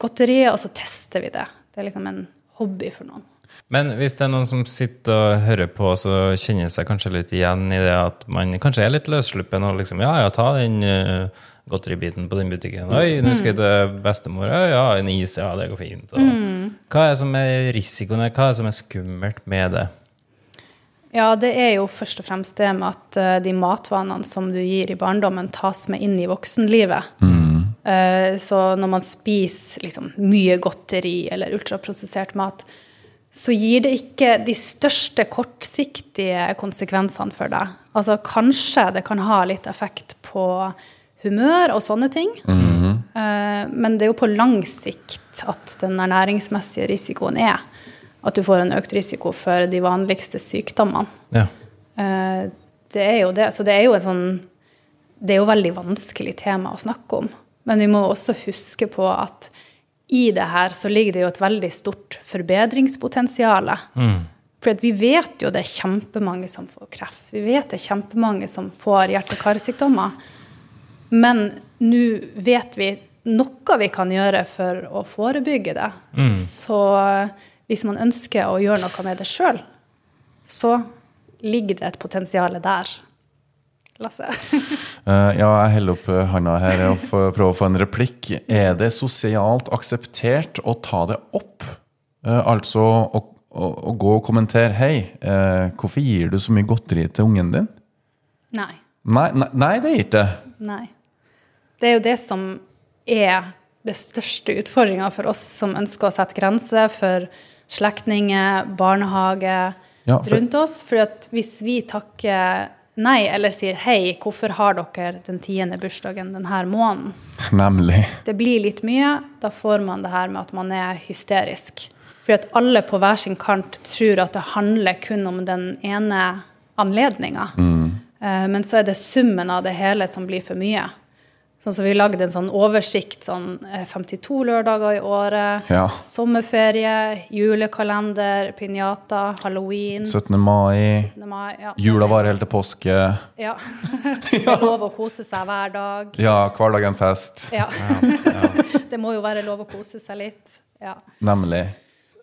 godteriet, og så tester vi det. Det er liksom en hobby for noen. Men hvis det er noen som sitter og hører på, så kjenner seg kanskje litt igjen i det at man kanskje er litt løssluppen og liksom Ja, ja, ta den uh, godteribiten på den butikken. Oi, nå skal jeg til bestemor. Ja, en is. Ja, det går fint. Og, Hva er det som er risikoen her? Hva er det som er skummelt med det? Ja, det er jo først og fremst det med at eh, de matvanene som du gir i barndommen, tas med inn i voksenlivet. Mm. så når man spiser liksom, mye godteri eller ultraprosessert mat, så gir det ikke de største kortsiktige konsekvensene for deg. Altså kanskje det kan ha litt effekt på humør og sånne ting, Eh, men det er jo på lang sikt at den ernæringsmessige risikoen er at du får en økt risiko for de vanligste sykdommene. Ja. Eh, Det er jo det. Så det er jo et sånn Det er jo veldig vanskelig tema å snakke om. Men vi må også huske på at i det her så ligger det jo et veldig stort forbedringspotensial. For at vi vet jo det er kjempemange som får kreft. Vi vet det er kjempemange som får hjerte-karsykdommer. Men nå vet vi noe vi kan gjøre for å forebygge det. Så hvis man ønsker å gjøre noe med det sjøl, så ligger det et potensial der. Lasse? Eh, ja, jeg holder opp eh, handa her og prøver å få en replikk. Er det sosialt akseptert å ta det opp? Eh, altså å, å, å gå og kommentere Hei, hvorfor gir du så mye godteri til ungen din? Nei. Nei, nei, nei det er ikke. Nei. Det er jo det som er det største utfordringa for oss som ønsker å sette grenser for slektninger, barnehage Ja, for- rundt oss. For hvis vi takker nei, eller sier hei, hvorfor har dere den tiende bursdagen denne måneden? Nemlig. Det blir litt mye. Da får man det her med at man er hysterisk. Fordi at alle på hver sin kant tror at det handler kun om den ene anledninga. Eh, Men så er det summen av det hele som blir for mye. Sånn som Vi lagde en sånn oversikt. sånn eh, 52 lørdager i året. Ja. Sommerferie, julekalender, pinjata, halloween. 17. mai. 17. mai, ja. Jula varer helt til påske. Ja. Det er lov å kose seg hver dag. Ja, hver dag er en fest. Ja. Det må jo være lov å kose seg litt. Ja. Nemlig.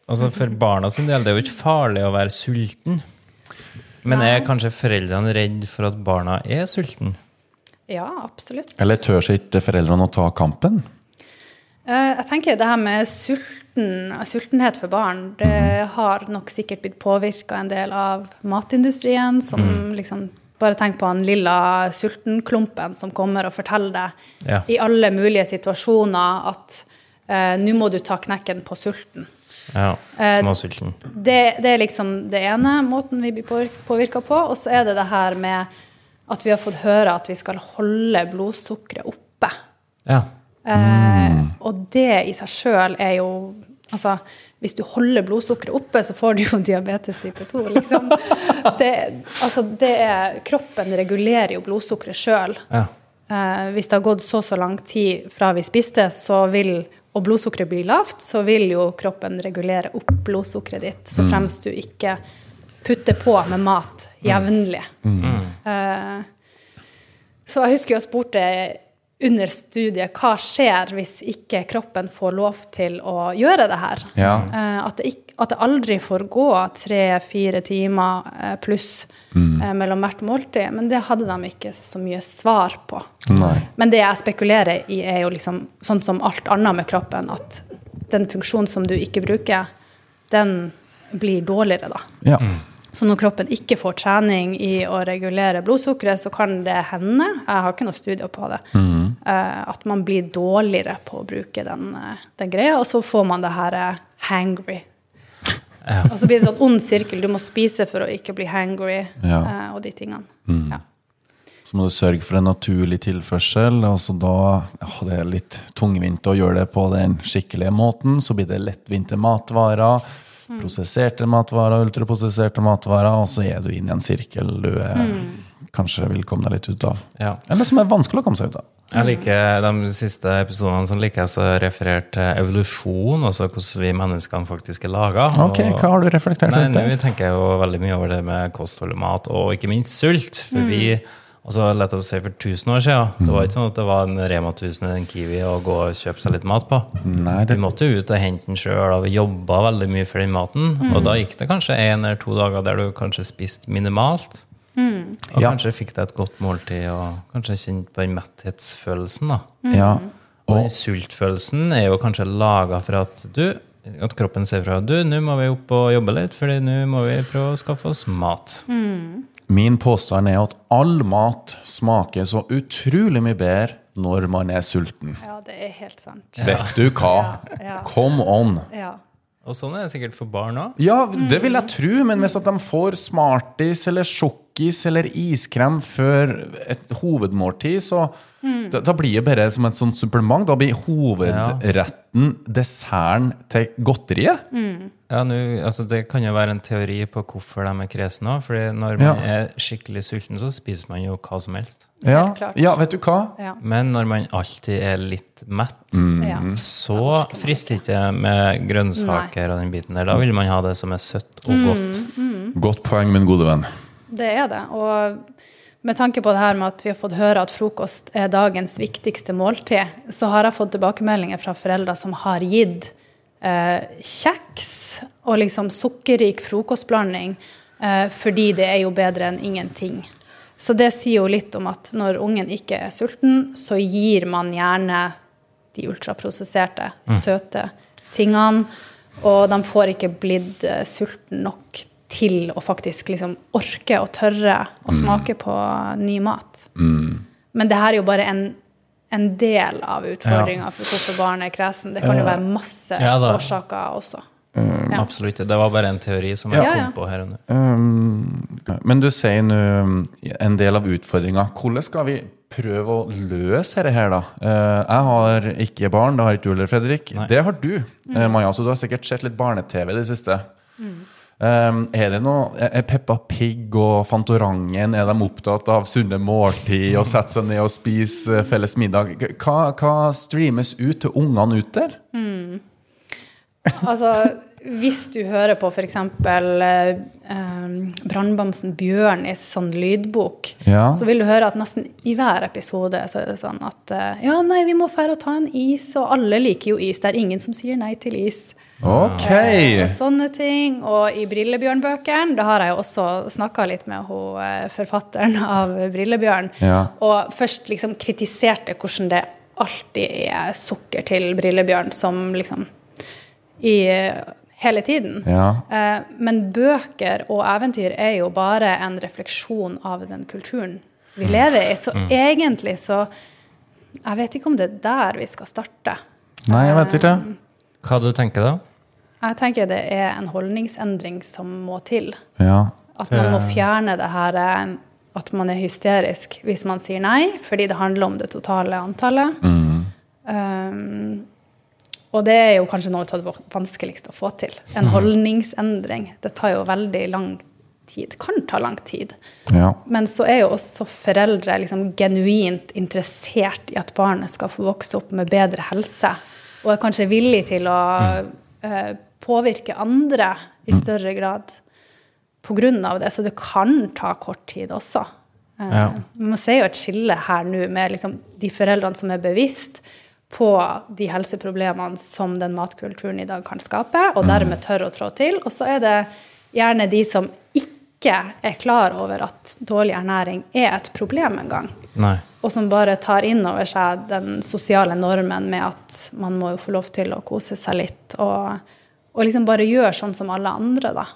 Altså For barna sin del, det er jo ikke farlig å være sulten. Men er kanskje foreldrene redd for at barna er sulten? ja, absolutt. Eller tør ikke foreldrene å ta kampen? Eh, Jeg tenker det her med sulten, sultenhet for barn, det har nok sikkert blitt påvirka en del av matindustrien, som liksom Bare tenk på han lilla sultenklumpen som kommer og forteller deg Ja. i alle mulige situasjoner at eh, nå må du ta knekken på sulten. Ja, Eh, Småsulten. Det, det er liksom det ene måten vi blir påvirka på. Og så er det det her med at vi har fått høre at vi skal holde blodsukkeret oppe. Ja. Eh, og det i seg sjøl er jo Altså, hvis du holder blodsukkeret oppe, så får du jo diabetes type 2. Liksom. Det, altså, det er, kroppen regulerer jo blodsukkeret sjøl. Ja. Eh, hvis det har gått så så lang tid fra vi spiste, så vil, og blodsukkeret blir lavt, så vil jo kroppen regulere opp blodsukkeret ditt, så fremst du ikke putter på med mat jevnlig. Eh, så jeg husker jo jeg spurte under studiet hva skjer hvis ikke kroppen får lov til å gjøre det her. Ja. Eh, at, det ikke, at det aldri får gå tre-fire timer eh, pluss mm. mellom hvert måltid. Men det hadde de ikke så mye svar på. Nei. Men det jeg spekulerer i, er jo liksom sånn som alt annet med kroppen, at den funksjonen som du ikke bruker, den blir dårligere, da. Ja. Så når kroppen ikke får trening i å regulere blodsukkeret, så kan det hende, jeg har ikke noe studier på det, eh, at man blir dårligere på å bruke den, eh, den greia, og så får man det her hangry. hangry. Og så blir det sånn ond sirkel. Du må spise for å ikke bli hangry, Ja. eh, og de tingene. Ja. Så må du sørge for en naturlig tilførsel. og så da, ja, Det er litt tungvint å gjøre det på den skikkelige måten. Så blir det lettvinte matvarer, prosesserte matvarer, ultraprosesserte matvarer, og så er du inn i en sirkel du er, kanskje vil komme deg litt ut av. Ja. Eller som er vanskelig å komme seg ut av. Jeg liker De siste episodene som liker jeg så referert til evolusjon, altså hvordan vi menneskene faktisk er laga. Ok, Hva har du reflektert rundt nå tenker jeg jo veldig mye over det med kosthold og mat, og ikke minst sult. For vi altså lett å si for 1000 år siden, det var ikke sånn at det var en Rema 1000 eller en Kiwi å gå og kjøpe seg litt mat på. Nei, Vi måtte jo ut og hente den sjøl, og vi jobba veldig mye for den maten. Og da gikk det kanskje en eller to dager der du kanskje spiste minimalt. Og Ja. kanskje fikk deg et godt måltid, og kanskje kjente på den metthetsfølelsen. da. ja. Og Og den sultfølelsen er jo kanskje laga for at du at kroppen sier fra du, nå må vi opp og jobbe litt, fordi nå må vi prøve å skaffe oss mat. Min påstand er at all mat smaker så utrolig mye bedre når man er sulten. ja, det er helt sant. Vet du hva? Ja, ja. Come on! Ja. Og sånn er det sikkert for barn òg. Ja, det vil jeg tro, men hvis at de får Smarties eller sjokkis eller iskrem før et hovedmåltid, så da, da blir det bare som et sånt supplement. Da blir hovedretten desserten til godteriet. Ja, nu, altså det kan jo være en teori på hvorfor de er kresne òg. fordi når man Ja. er skikkelig sulten, så spiser man jo hva som helst. Ja, Helt ja, vet du hva? Ja. Men når man alltid er litt mett, ja. så frister ikke med grønnsaker og den biten der. Da vil man ha det som er søtt og godt. Godt poeng, min gode venn. Det er det. Og med tanke på det her med at vi har fått høre at frokost er dagens viktigste måltid, så har jeg fått tilbakemeldinger fra foreldre som har gitt eh, kjeks og liksom sukkerrik frokostblanding, eh, fordi det er jo bedre enn ingenting. Så det sier jo litt om at når ungen ikke er sulten, så gir man gjerne de ultraprosesserte, søte tingene, og de får ikke blitt eh, sulten nok til å faktisk liksom orke og tørre å smake på ny mat. Men det her er jo bare en, en del av utfordringa for hvorfor barn er kresen. Det kan jo være masse Ja, årsaker også. Ja. Absolutt. Det var bare en teori som jeg Ja, kom ja. på her og nå. Um, men du sier nå en del av utfordringa. Hvordan skal vi prøve å løse dette her, da? Eh, jeg har ikke barn, det har ikke du heller, Fredrik. Nei. Det har du, eh, Maja, så du har sikkert sett litt barne-TV i det siste. Um, er det noe, er Peppa Pig og Fantorangen er de opptatt av sunne måltid og sette seg ned og spise eh, felles middag? Hva, hva streames ut til ungene ut der? Altså, hvis du hører på f.eks. Eh, eh, Brannbamsen Bjørnis sånn lydbok, Ja. så vil du høre at nesten i hver episode så er det sånn at eh, Ja, nei, vi må fære og ta en is, og alle liker jo is. Det er ingen som sier nei til is. Ok! Eh, sånne ting. Og i Brillebjørn-bøkene, da har jeg jo også snakka litt med hun, eh, forfatteren av Brillebjørn, Ja. og først liksom kritiserte hvordan det alltid er sukker til Brillebjørn som liksom i eh, hele tiden. Ja. Eh, Men bøker og eventyr er jo bare en refleksjon av den kulturen vi lever i. Så egentlig så Jeg vet ikke om det er der vi skal starte. Nei, jeg vet ikke. Hva du tenker da? Jeg tenker det er en holdningsendring som må til. Ja. At man må fjerne det her eh, at man er hysterisk hvis man sier nei, fordi det handler om det totale antallet. Um, Og det er jo kanskje noe av det vanskeligste å få til. En holdningsendring. Det tar jo veldig lang tid. Kan ta lang tid. Ja. Men så er jo også foreldre liksom genuint interessert i at barnet skal få vokse opp med bedre helse. Og er kanskje villig til å eh, påvirke andre i større grad pga. det. Så det kan ta kort tid også. Eh, Ja. Man ser jo et skille her nå med liksom de foreldrene som er bevisst på de helseproblemene som den matkulturen i dag kan skape, og dermed tør å trå til. Og så er det gjerne de som ikke er klar over at dårlig ernæring er et problem engang. Og som bare tar inn over seg den sosiale normen med at man må jo få lov til å kose seg litt, og, og liksom bare gjøre sånn som alle andre, da.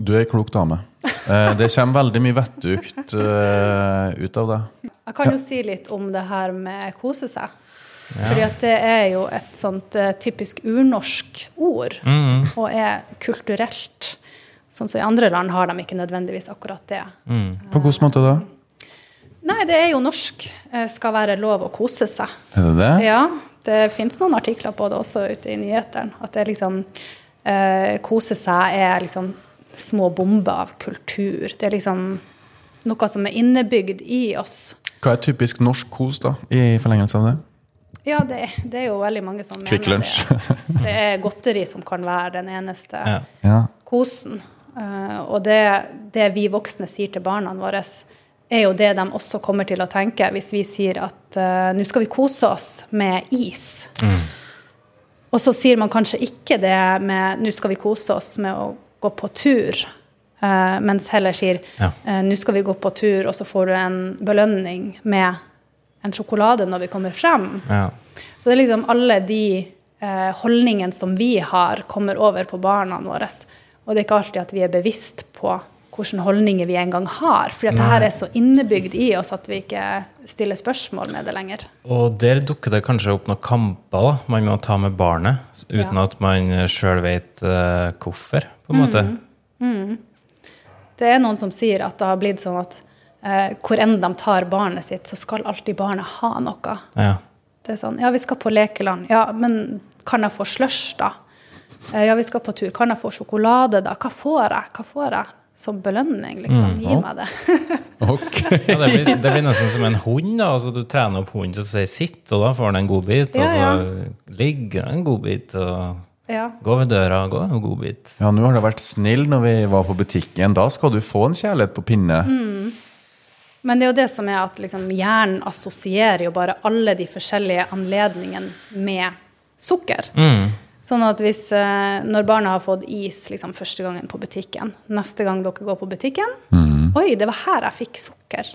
Du er ei klok dame. Eh, det kommer veldig mye vettugt uh, ut av det. Jeg kan jo si litt om det her med kose seg. Fordi at det er jo et sånt uh, typisk urnorsk ord, og er kulturelt. Sånn som I andre land har de ikke nødvendigvis akkurat det. På hvilken måte da? Nei, det er jo norsk. Eh, skal være lov å kose seg. Er det det? Ja, det finnes noen artikler på det også ute i nyhetene. At det liksom eh, Kose seg er liksom små bomber av kultur. Det er liksom noe som er innebygd i oss. Hva er typisk norsk kos, da, i forlengelse av det? Ja, det, det er jo veldig mange som Quick mener lunch. det. Det er godteri som kan være den eneste Ja. Ja. kosen. Uh, og det, det vi voksne sier til barna våre, er jo det de også kommer til å tenke hvis vi sier at uh, nå skal vi kose oss med is. Og så sier man kanskje ikke det med nå skal vi kose oss med å gå på tur, uh, mens heller sier Ja. uh, nå skal vi gå på tur, og så får du en belønning med en sjokolade når vi kommer frem. Ja. Så det er liksom alle de eh, holdningene som vi har, kommer over på barna våre. Og det er ikke alltid at vi er bevisst på hvilke holdninger vi en gang har. For det her er så innebygd i oss at vi ikke stiller spørsmål med det lenger. Og der dukker det kanskje opp noen kamper da, man må ta med barnet, uten Ja. at man sjøl vet uh, hvorfor, på en måte. Det er noen som sier at det har blitt sånn at uh, hvor enn de tar barnet sitt, så skal alltid barnet ha noe. Ja. Det er sånn, ja, vi skal på lekeland. Ja, men kan jeg få slush, da? Eh, Ja, vi skal på tur. Kan jeg få sjokolade, da? Hva får jeg? Hva får jeg som belønning, liksom? Gi meg det. Ok. Ja, det, blir, det blir nesten som en hund. da, altså Du trener opp hunden til å si 'sitt', og da får den en godbit. Ja, og så ja. ligger den en godbit, og Ja. gå ved døra, gå en godbit. Ja, nå har det vært snill når vi var på butikken. Da skal du få en kjærlighet på pinne. Men det er jo det som er at liksom, hjernen assosierer jo bare alle de forskjellige anledningene med sukker. Sånn at hvis eh, når barna har fått is liksom, første gangen på butikken, neste gang dere går på butikken Oi, det var her jeg fikk sukker.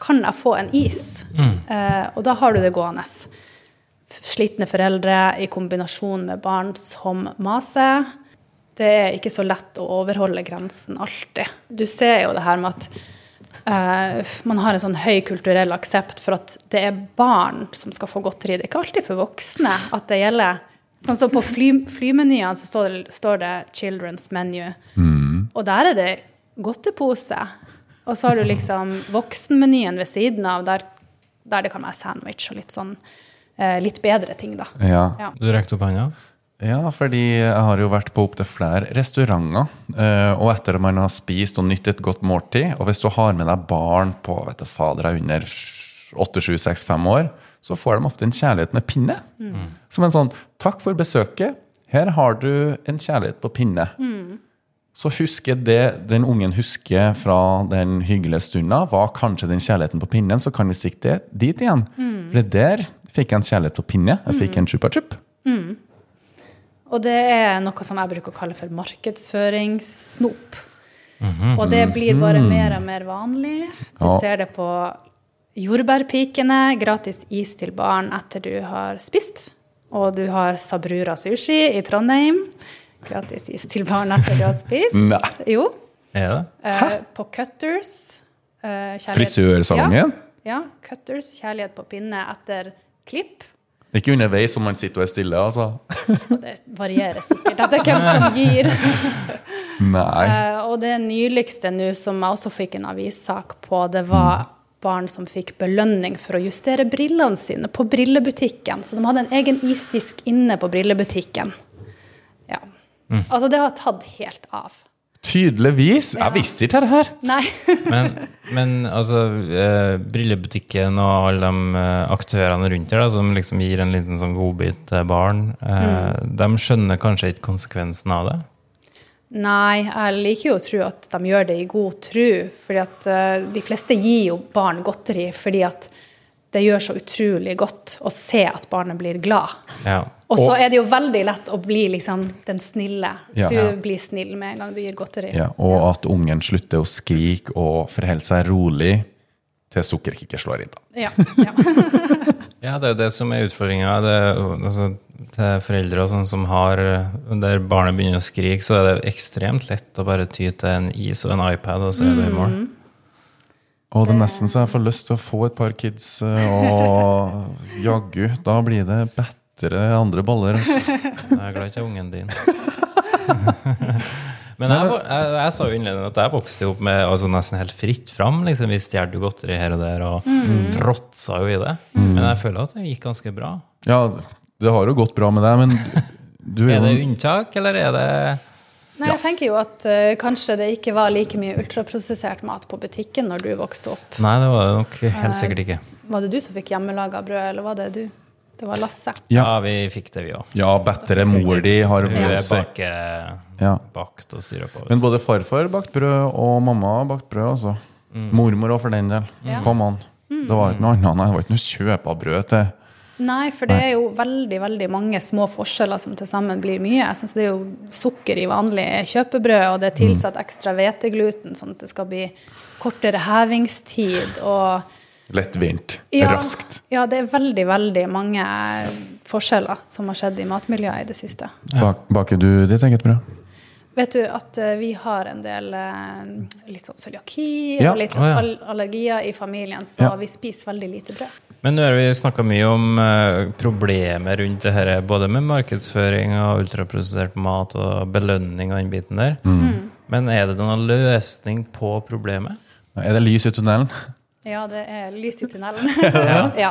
Kan jeg få en is? Eh, og da har du det gående. Slitne foreldre i kombinasjon med barn som maser. Det er ikke så lett å overholde grensen alltid. Du ser jo det her med at eh, man har en sånn høy kulturell aksept for at det er barn som skal få godteri. Det er ikke alltid for voksne at det gjelder. Sånn som På fly, flymenyene så står det, står det 'children's menu'. Og der er det godtepose. Og så har du liksom voksenmenyen ved siden av, der, der det kan være sandwich og litt sånn eh, litt bedre ting, da. Ja. Ja. Du rekte opp hånda? ja, fordi jeg har jo vært på opptil flere restauranter. eh, Og etter at man har spist og nytt et godt måltid, og hvis du har med deg barn på vet du, fader er under 8, 7, 6, 5 år, så får de ofte en kjærlighet med pinne. Som en sånn 'takk for besøket', her har du en kjærlighet på pinne. Så husker det den ungen husker fra den hyggelige stunda, var kanskje den kjærligheten på pinnen, så kan vi stikke det dit igjen. For der fikk jeg en kjærlighet på pinne. Jeg fikk en chupa chup. Og det er noe som jeg bruker å kalle for markedsføringssnop. Og det blir bare mer og mer vanlig. Du ser det på jordbærpikene, gratis is til barn etter du har spist. Og du har Sabrura sushi i Trondheim. Gratis is til barn etter du har spist. Nei. Jo. Er det? Eh, på Cutters. eh, kjærlighet- Frisørsalongen? Ja, ja. Cutters. Kjærlighet på pinne etter klipp. Ikke underveis om man sitter og er stille, altså. Og det varierer sikkert etter hvem som gir. Nei. Eh, og det nyligste nå som jeg også fikk en avissak på, det var barn som fikk belønning for å justere brillene sine på brillebutikken. Så de hadde en egen isdisk inne på brillebutikken. Ja. Altså, det har tatt helt av. Tydeligvis. Jeg visste ikke det her. Nei. Men, men altså, eh, brillebutikken og alle de eh, aktørene rundt her da, som liksom gir en liten sånn godbit til barn, eh, de skjønner kanskje ikke konsekvensen av det? Nei, jeg liker jo å tro at de gjør det i god tro. fordi at uh, de fleste gir jo barn godteri fordi at det gjør så utrolig godt å se at barnet blir glad. Ja. Og så er det jo veldig lett å bli liksom den snille. Ja. Du Ja. blir snill med en gang du gir godteri. Ja, og at ungen slutter å skrike og forholder seg rolig til sukkerkicket slår inn. da. Ja, ja. Ja, det er jo det som er utfordringa. Altså, til foreldre og sånn som har Der barnet begynner å skrike, så er det ekstremt lett å bare ty til en is og en iPad, og så er du i mål. Og det er nesten så jeg får lyst til å få et par kids, eh, og jaggu, da blir det bedre andre baller. ass. Jeg er glad ikke ungen din. Men jeg, jeg, jeg sa jo innledende at jeg vokste opp med altså nesten helt fritt fram. Liksom. Vi stjal godteri her og der og fråtsa jo i det. Men jeg føler at det gikk ganske bra. Ja, det har jo gått bra med deg, men du Er er det unntak, eller er det Nei, jeg tenker jo at uh, kanskje det ikke var like mye ultraprosessert mat på butikken når du vokste opp. Nei, det var det nok helt sikkert ikke. Var det du som fikk hjemmelaga brød, eller var det du? Det var Lasse. Ja. Ja, vi fikk det, vi òg. Ja, bedre mor di har Hun bake, Ja. bakt og styra på. Men både farfar bakt brød, og mamma bakt brød, altså. Mormor òg, for den del. Mm. Kom an. Det var ikke noe annet. Nei, Det var ikke noe kjøp av brød til Nei, for det er jo veldig veldig mange små forskjeller som til sammen blir mye. Jeg synes Det er jo sukker i vanlig kjøpebrød, og det er tilsatt ekstra hvetegluten, sånn at det skal bli kortere hevingstid. og lettvint. ja, Raskt. Ja, det er veldig, veldig mange forskjeller som har skjedd i matmiljøet i det siste. Bak, baker du ditt eget brød? Vet du at eh, vi har en del eh, litt sånn cøliaki Ja. og litt allergier i familien, så Ja. vi spiser veldig lite brød. Men nå har vi snakka mye om uh, problemer rundt det her, både med markedsføring og ultraprosessert mat og belønning og den biten der. Men er det noen løsning på problemet? Er det lys i tunnelen? Ja, det er lys i tunnelen. ja.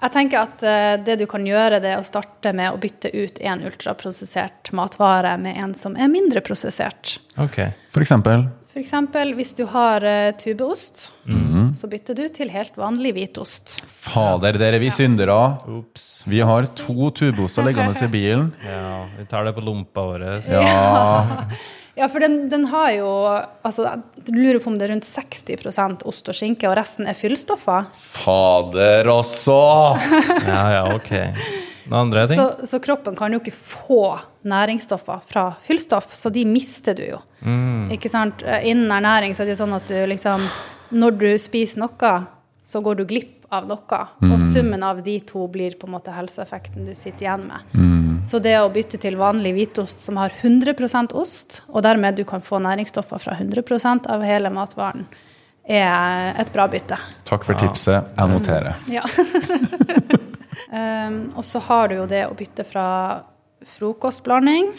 Jeg tenker at uh, det du kan gjøre, det er å starte med å bytte ut en ultraprosessert matvare med en som er mindre prosessert. Ok. For eksempel. F.eks. hvis du har uh, tubeost, så bytter du til helt vanlig hvitost. Fader, dere vi syndere. Ops. Vi har to tubeoster liggende i bilen. Ja, vi tar det på lompa vår. Ja. Ja, for den, den har jo altså, Du lurer på om det er rundt 60% ost og skinke, og resten er fyllstoffer. Fader også! Ja, ja, ok. Noen andre ting? Så, så kroppen kan jo ikke få næringsstoffer fra fyllstoff, så de mister du jo. Ikke sant? Innen ernæring så er det jo sånn at du liksom Når du spiser noe, så går du glipp av noe. Og summen av de to blir på en måte helseeffekten du sitter igjen med. Så det å bytte til vanlig hvitost som har 100% ost, og dermed du kan få næringsstoffer fra 100% av hele matvaren, er et bra bytte. Takk for tipset. Jeg noterer. Ja. um, og så har du jo det å bytte fra frokostblanding.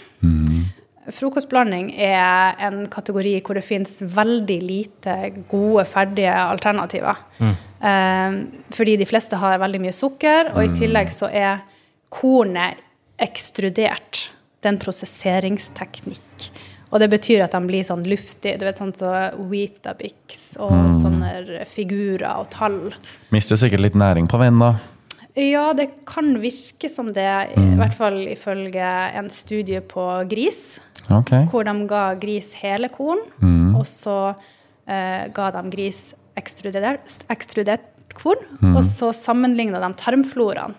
Frokostblanding er en kategori hvor det finnes veldig lite gode, ferdige alternativer. Um, fordi de fleste har veldig mye sukker, og i tillegg så er kornet ekstrudert. Det er en prosesseringsteknikk. Og det betyr at de blir sånn luftige. Du vet sånn så Weetabix og sånne figurer og tall. Mister sikkert litt næring på veien, da. Ja, det kan virke som det, i hvert fall ifølge en studie på gris, Okay. hvor de ga gris hele korn, og så eh, ga de gris ekstrudert, ekstrudert korn, og så sammenligna de tarmfloraen.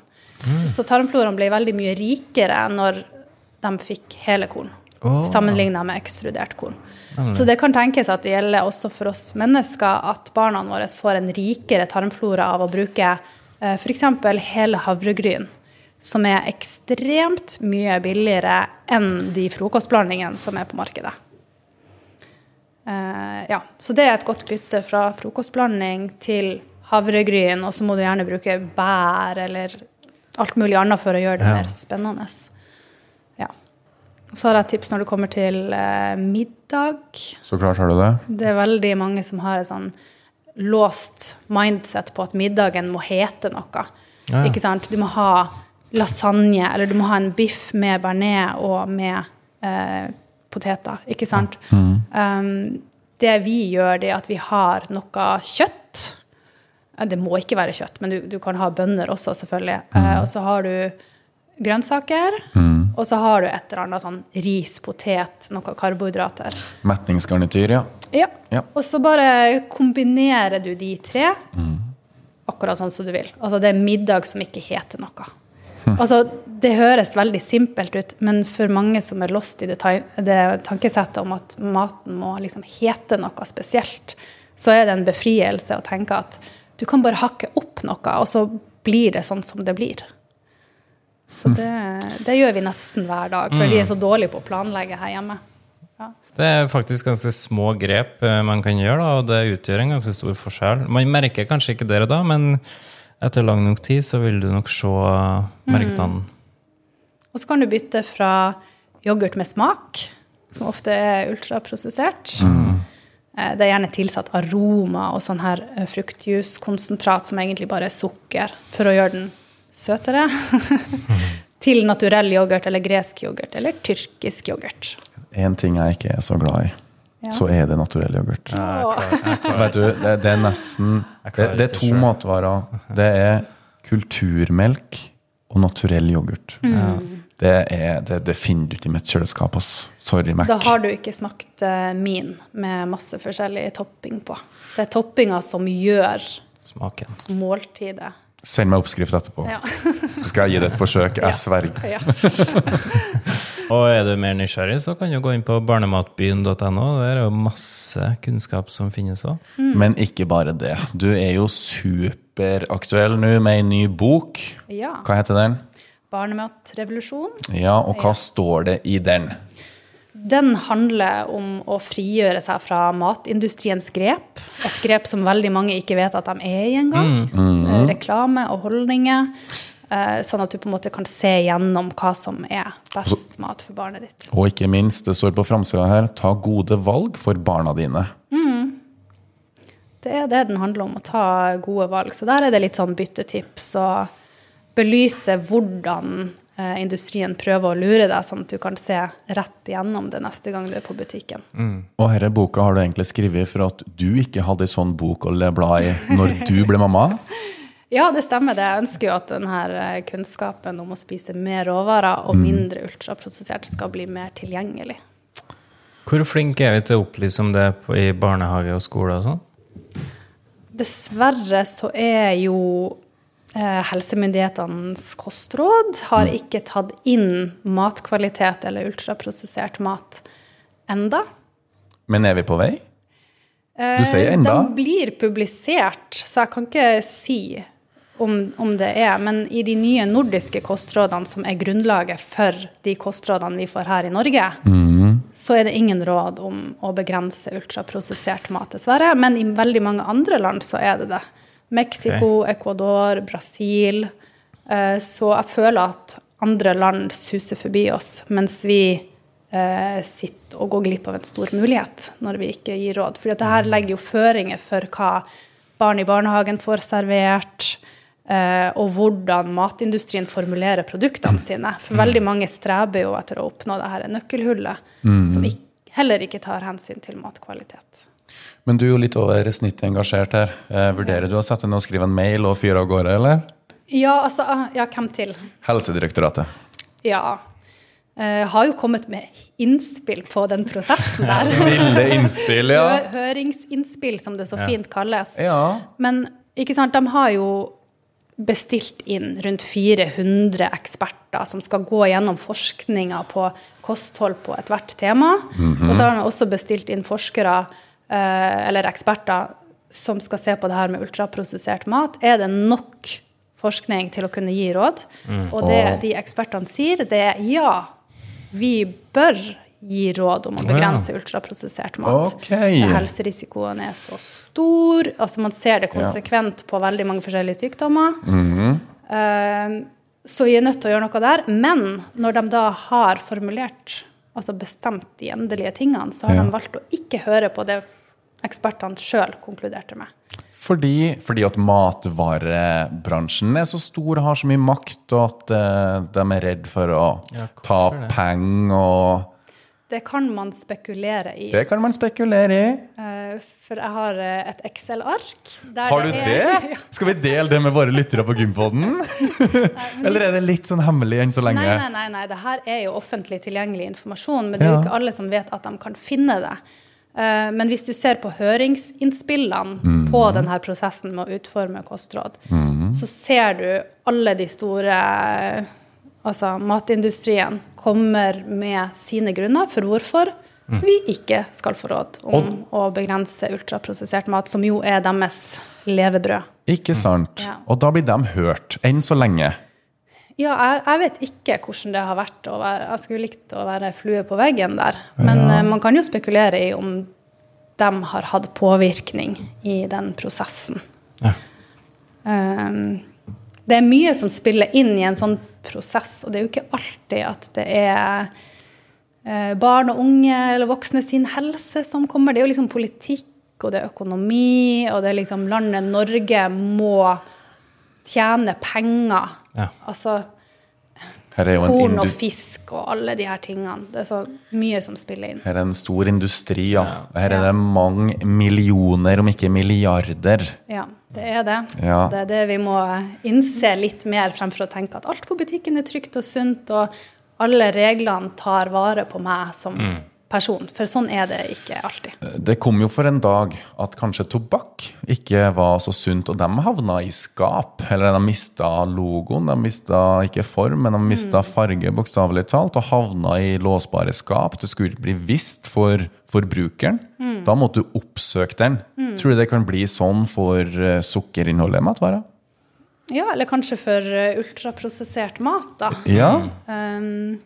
Så tarmfloraen ble veldig mye rikere når de fikk hele korn, Oh. sammenligna med ekstrudert korn. Så det kan tenkes at det gjelder også for oss mennesker, at barna våre får en rikere tarmflora av å bruke f.eks. hele havregryn, som er ekstremt mye billigere enn de frokostblandingene som er på markedet. Eh, ja, Så det er et godt bytte fra frokostblanding til havregryn, og så må du gjerne bruke bær eller alt mulig annet for å gjøre det Ja. mer spennende. Ja. Så har jeg et tips når det kommer til eh, middag. Så klart har du det. Det er veldig mange som har et sånn låst mindset på at middagen må hete noe. Ja. Ikke sant? Du må ha lasagne, eller du må ha en biff med bearnés og med eh, poteter. Ikke sant? Um, det vi gjør, det er at vi har noe kjøtt. Det må ikke være kjøtt, men du, du kan ha bønner også, selvfølgelig. Eh, og så har du grønnsaker. Og så har du et eller annet sånn ris, potet, noe karbohydrater. Metningsgarnityr, ja. Ja. Ja. Og så bare kombinerer du de tre akkurat sånn som du vil. Altså det er middag som ikke heter noe. Altså, det høres veldig simpelt ut, men for mange som er lost i det, det tankesettet om at maten må liksom hete noe spesielt, så er det en befrielse å tenke at du kan bare hakke opp noe, og så blir det sånn som det blir. Så det, det gjør vi nesten hver dag, for vi er så dårlige på å planlegge her hjemme. Det er faktisk ganske små grep eh, man kan gjøre, da, og det utgjør en ganske stor forskjell. Man merker kanskje ikke det da, men etter lang nok tid så vil du nok se merkene. Og så kan du bytte fra yoghurt med smak, som ofte er ultraprosessert. Mm. Det er gjerne tilsatt aroma og sånn her fruktjuskonsentrat, som egentlig bare er sukker, for å gjøre den søtere. Til naturell yoghurt eller gresk yoghurt eller tyrkisk yoghurt. Én ting jeg ikke er så glad i, Ja. så er det naturell yoghurt. Ja, Vet du, det, det er nesten det, det er to selv. matvarer. Det er kulturmelk og naturell yoghurt. Det, er, det, det finner du ikke i mitt kjøleskap. Ass. Sorry, Mac. Da har du ikke smakt eh, min med masse forskjellig topping på. Det er toppinga som gjør Smaken. måltidet. Send meg oppskrift etterpå, Ja. så skal jeg gi det et forsøk. Jeg sverger. ja. Og er du mer nysgjerrig, så kan du gå inn på barnematbyen.no. Der er jo masse kunnskap som finnes òg. Mm. Men ikke bare det. Du er jo superaktuell nå med ei ny bok. ja. Hva heter den? Barnematrevolusjon. Ja, og hva Ja. står det i den? Den handler om å frigjøre seg fra matindustriens grep. Et grep som veldig mange ikke vet at de er i engang. Eh, Reklame og holdninger. Eh, Sånn at du på en måte kan se gjennom hva som er best mat for barnet ditt. Og ikke minst, det står på framsida her, ta gode valg for barna dine. Det er det den handler om, å ta gode valg. Så der er det litt sånn byttetips og belyse hvordan eh, industrien prøver å lure deg, sånn at du kan se rett igjennom det neste gang du er på butikken. Og denne boka har du egentlig skrevet for at du ikke hadde ei sånn bok å bla i når du ble mamma. Ja, det stemmer det. Jeg ønsker jo at denne kunnskapen om å spise mer råvarer og mindre ultraprosessert skal bli mer tilgjengelig. Hvor flinke er vi til å opplyse om det i barnehage og skole og sånn? Dessverre så er jo eh, helsemyndighetenes kostråd har ikke tatt inn matkvalitet eller ultraprosessert mat enda. Men er vi på vei? Eh, Du sier enda? Den blir publisert, så jeg kan ikke si om, om det er. Men i de nye nordiske kostrådene, som er grunnlaget for de kostrådene vi får her i Norge, så er det ingen råd om å begrense ultraprosessert mat, dessverre. Men i veldig mange andre land så er det det. Mexico, Ecuador, Brasil. Eh, Så jeg føler at andre land suser forbi oss, mens vi eh, sitter og går glipp av en stor mulighet når vi ikke gir råd. For dette her legger jo føringer for hva barn i barnehagen får servert, og hvordan matindustrien formulerer produktene sine. For veldig mange streber jo etter å oppnå det her nøkkelhullet, som ikke, heller ikke tar hensyn til matkvalitet. Men du er jo litt over snittet engasjert her. Eh, vurderer du å sette ned og skrive en mail og fyre av gårde, eller? Ja, altså, ah, ja, hvem til? Helsedirektoratet. Ja. Uh, har jo kommet med innspill på den prosessen der. Snille innspill, ja. Hø- Høringsinnspill, som det så fint kalles. Ja. Men ikke sant, de har jo bestilt inn rundt 400 eksperter som skal gå gjennom forskninga på kosthold på ethvert tema. Og så har han også bestilt inn forskere, eh, eller eksperter, som skal se på det her med ultraprosessert mat. Er det nok forskning til å kunne gi råd? Og det de ekspertene sier, det er ja, vi bør gi råd om å ja. begrense ultraprosessert mat. Okay. Helserisikoen er så stor. Altså Man ser det konsekvent på veldig mange forskjellige sykdommer. Eh, så vi er nødt til å gjøre noe der. Men når de da har formulert, altså bestemt de endelige tingene, så har Ja. de valgt å ikke høre på det ekspertene sjøl konkluderte med. Fordi, fordi at matvarebransjen er så stor og har så mye makt, og at uh, de er redd for å Ja, ta penger og Det kan man spekulere i. Det kan man spekulere i. Eh, For jeg har eh, et Excel-ark. Har du er- det? Skal vi dele det med våre lyttere på Gympodden? Eller er det litt sånn hemmelig enn så lenge? Nei, nei, nei, nei. Det her er jo offentlig tilgjengelig informasjon, men det er jo ikke alle som vet at de kan finne det. Eh, Men hvis du ser på høringsinnspillene Mm. på denne prosessen med å utforme kostråd, så ser du alle de store Altså matindustrien kommer med sine grunner for hvorfor vi ikke skal få råd om å begrense ultraprosessert mat, som jo er deres levebrød. Ikke sant? Ja. Og da blir de hørt. Enn så lenge. Ja, jeg, jeg vet ikke hvordan det har vært å være Jeg skulle likt å være flue på veggen der. Men Ja. eh, man kan jo spekulere i om de har hatt påvirkning i den prosessen. Ja. Um, det er mye som spiller inn i en sånn prosess, og det er jo ikke alltid at det er eh, barn og unge eller voksne sin helse som kommer. Det er jo liksom politikk, og det er økonomi, og det er liksom landet Norge må tjene penger. Ja. Altså korn og fisk og alle de her tingene. Det er så mye som spiller inn. her er en stor industri, ja. Her er det mange millioner, om ikke milliarder. Ja, det er det. Ja. Det er det vi må innse litt mer, fremfor å tenke at alt på butikken er trygt og sunt, og alle reglene tar vare på meg som person. For sånn er det ikke alltid. Det kom jo for en dag at kanskje tobakk ikke var så sunt, og de havna i skap. Eller de mista logoen, de mista ikke form, men de mista farge, bokstavelig talt, og havna i låsbare skap. Det skulle bli visst for forbrukeren. Da måtte du oppsøke den. Tror du det kan bli sånn for eh, sukkerinnholdet i matvarer? Ja, eller kanskje for eh, ultraprosessert mat, da. Ja. Um,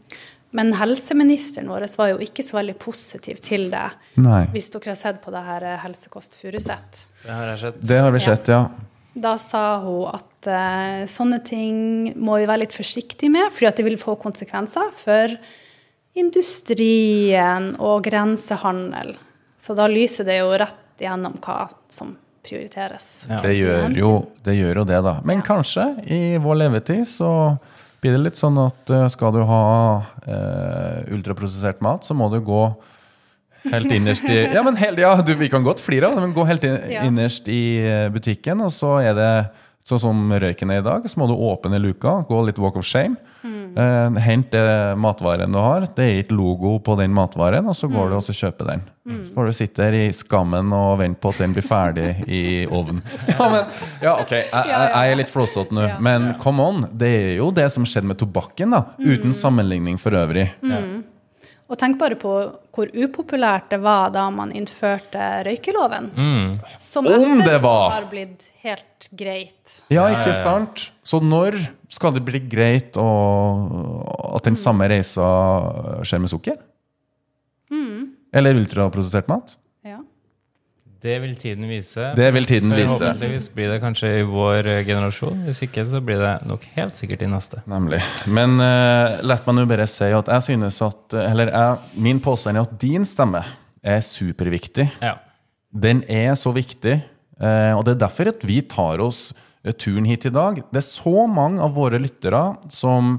men helseministeren vår var jo ikke så veldig positiv til det. Nei. Hvis dere har sett på det her eh, Helsekost Furuset. Det har jeg sett. Det har vi sett, ja. Da sa hun at uh, sånne ting må vi være litt forsiktige med, fordi at det vil få konsekvenser for industrien og grensehandel. Så da lyser det jo rett igjennom hva som prioriteres. Ja. Det gjør, jo, det gjør jo det, da. Men kanskje i vår levetid så blir det litt. Sånn at eh, skal du ha eh, ultraprosessert mat, så må du gå helt innerst i Ja, men helt, ja, du, vi kan godt flire av det, men gå helt innerst i eh, butikken, og så er det sånn som røyken er i dag, så må du åpne luka, gå litt walk of shame. Eh, hent det matvaren du har. Det er ikke logo på den matvaren, og så går du og så kjøper den. Så får du sitte her i skammen og vente på at den blir ferdig i ovnen. Ja, men, ja ok, jeg, jeg, jeg er litt flåsete nå, men come on. Det er jo det som skjedde med tobakken, da. Uten sammenligning for øvrig. Og tenk bare på hvor upopulært det var da man innførte røykeloven. Som Om det var! har blitt helt greit. Ja, ikke sant? Så når skal det bli greit å, at den samme reisa skjer med sukker? Eller ultraprosessert mat? Det vil tiden vise. Det vil tiden vise. Forhåpentligvis blir det kanskje i vår eh, generasjon. Hvis ikke så blir det nok helt sikkert i neste. Nemlig. Men uh, lett meg nå bare si at jeg synes at Eller jeg, min påstand er at din stemme er superviktig. Ja. Den er så viktig, uh, og det er derfor at vi tar oss eh, turen hit i dag. Det er så mange av våre lyttere som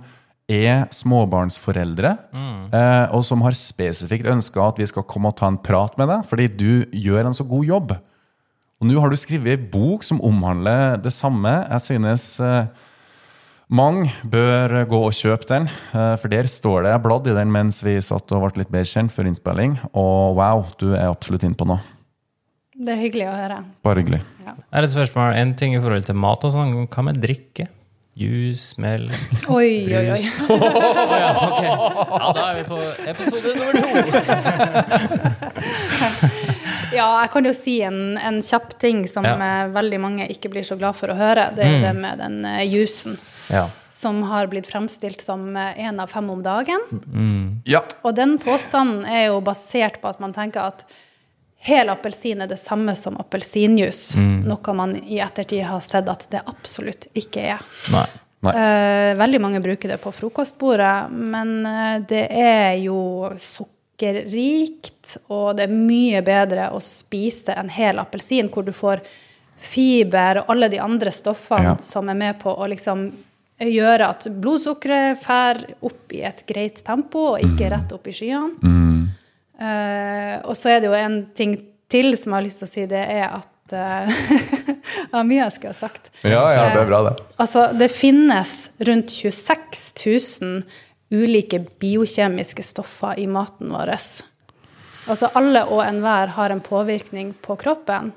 er småbarnsforeldre, eh, og som har spesifikt ønska at vi skal komme og ta en prat med deg, fordi du gjør en så god jobb. Og nå har du skrevet ei bok som omhandler det samme. Jeg synes eh, mange bør gå og kjøpe den, eh, for der står det Jeg bladde i den mens vi satt og ble litt bedre kjent før innspilling, og wow, du er absolutt inne på noe. Det er hyggelig å høre. Bare hyggelig. Ja. Er det et spørsmål. En ting i forhold til mat og sånn. Hva med drikke? Juice, melk Oi, oi, oi. Ja, da er vi på episode nummer to. Ja, jeg kan jo si en, en kjapp ting som Ja. eh, veldig mange ikke blir så glad for å høre. Det er det med den uh, juicen. Ja. Som har blitt fremstilt som én av fem om dagen. Ja. Og den påstanden er jo basert på at man tenker at hel appelsin er det samme som appelsinjuice. Noe man i ettertid har sett at det absolutt ikke er. Nei. Nei. Uh, veldig mange bruker det på frokostbordet, men eh, det er jo sukkerrikt, og det er mye bedre å spise en hel appelsin hvor du får fiber og alle de andre stoffene Ja. som er med på å liksom gjøre at blodsukkeret fær opp i et greit tempo, og ikke rett opp i skyene. Eh, og så er det jo en ting til som jeg har lyst til å si, det er at eh, Jeg har mye jeg skulle ha sagt. Ja, ja, det er bra, det. Altså, det finnes rundt 26 000 ulike biokjemiske stoffer i maten vår. Altså, alle og enhver har en påvirkning på kroppen.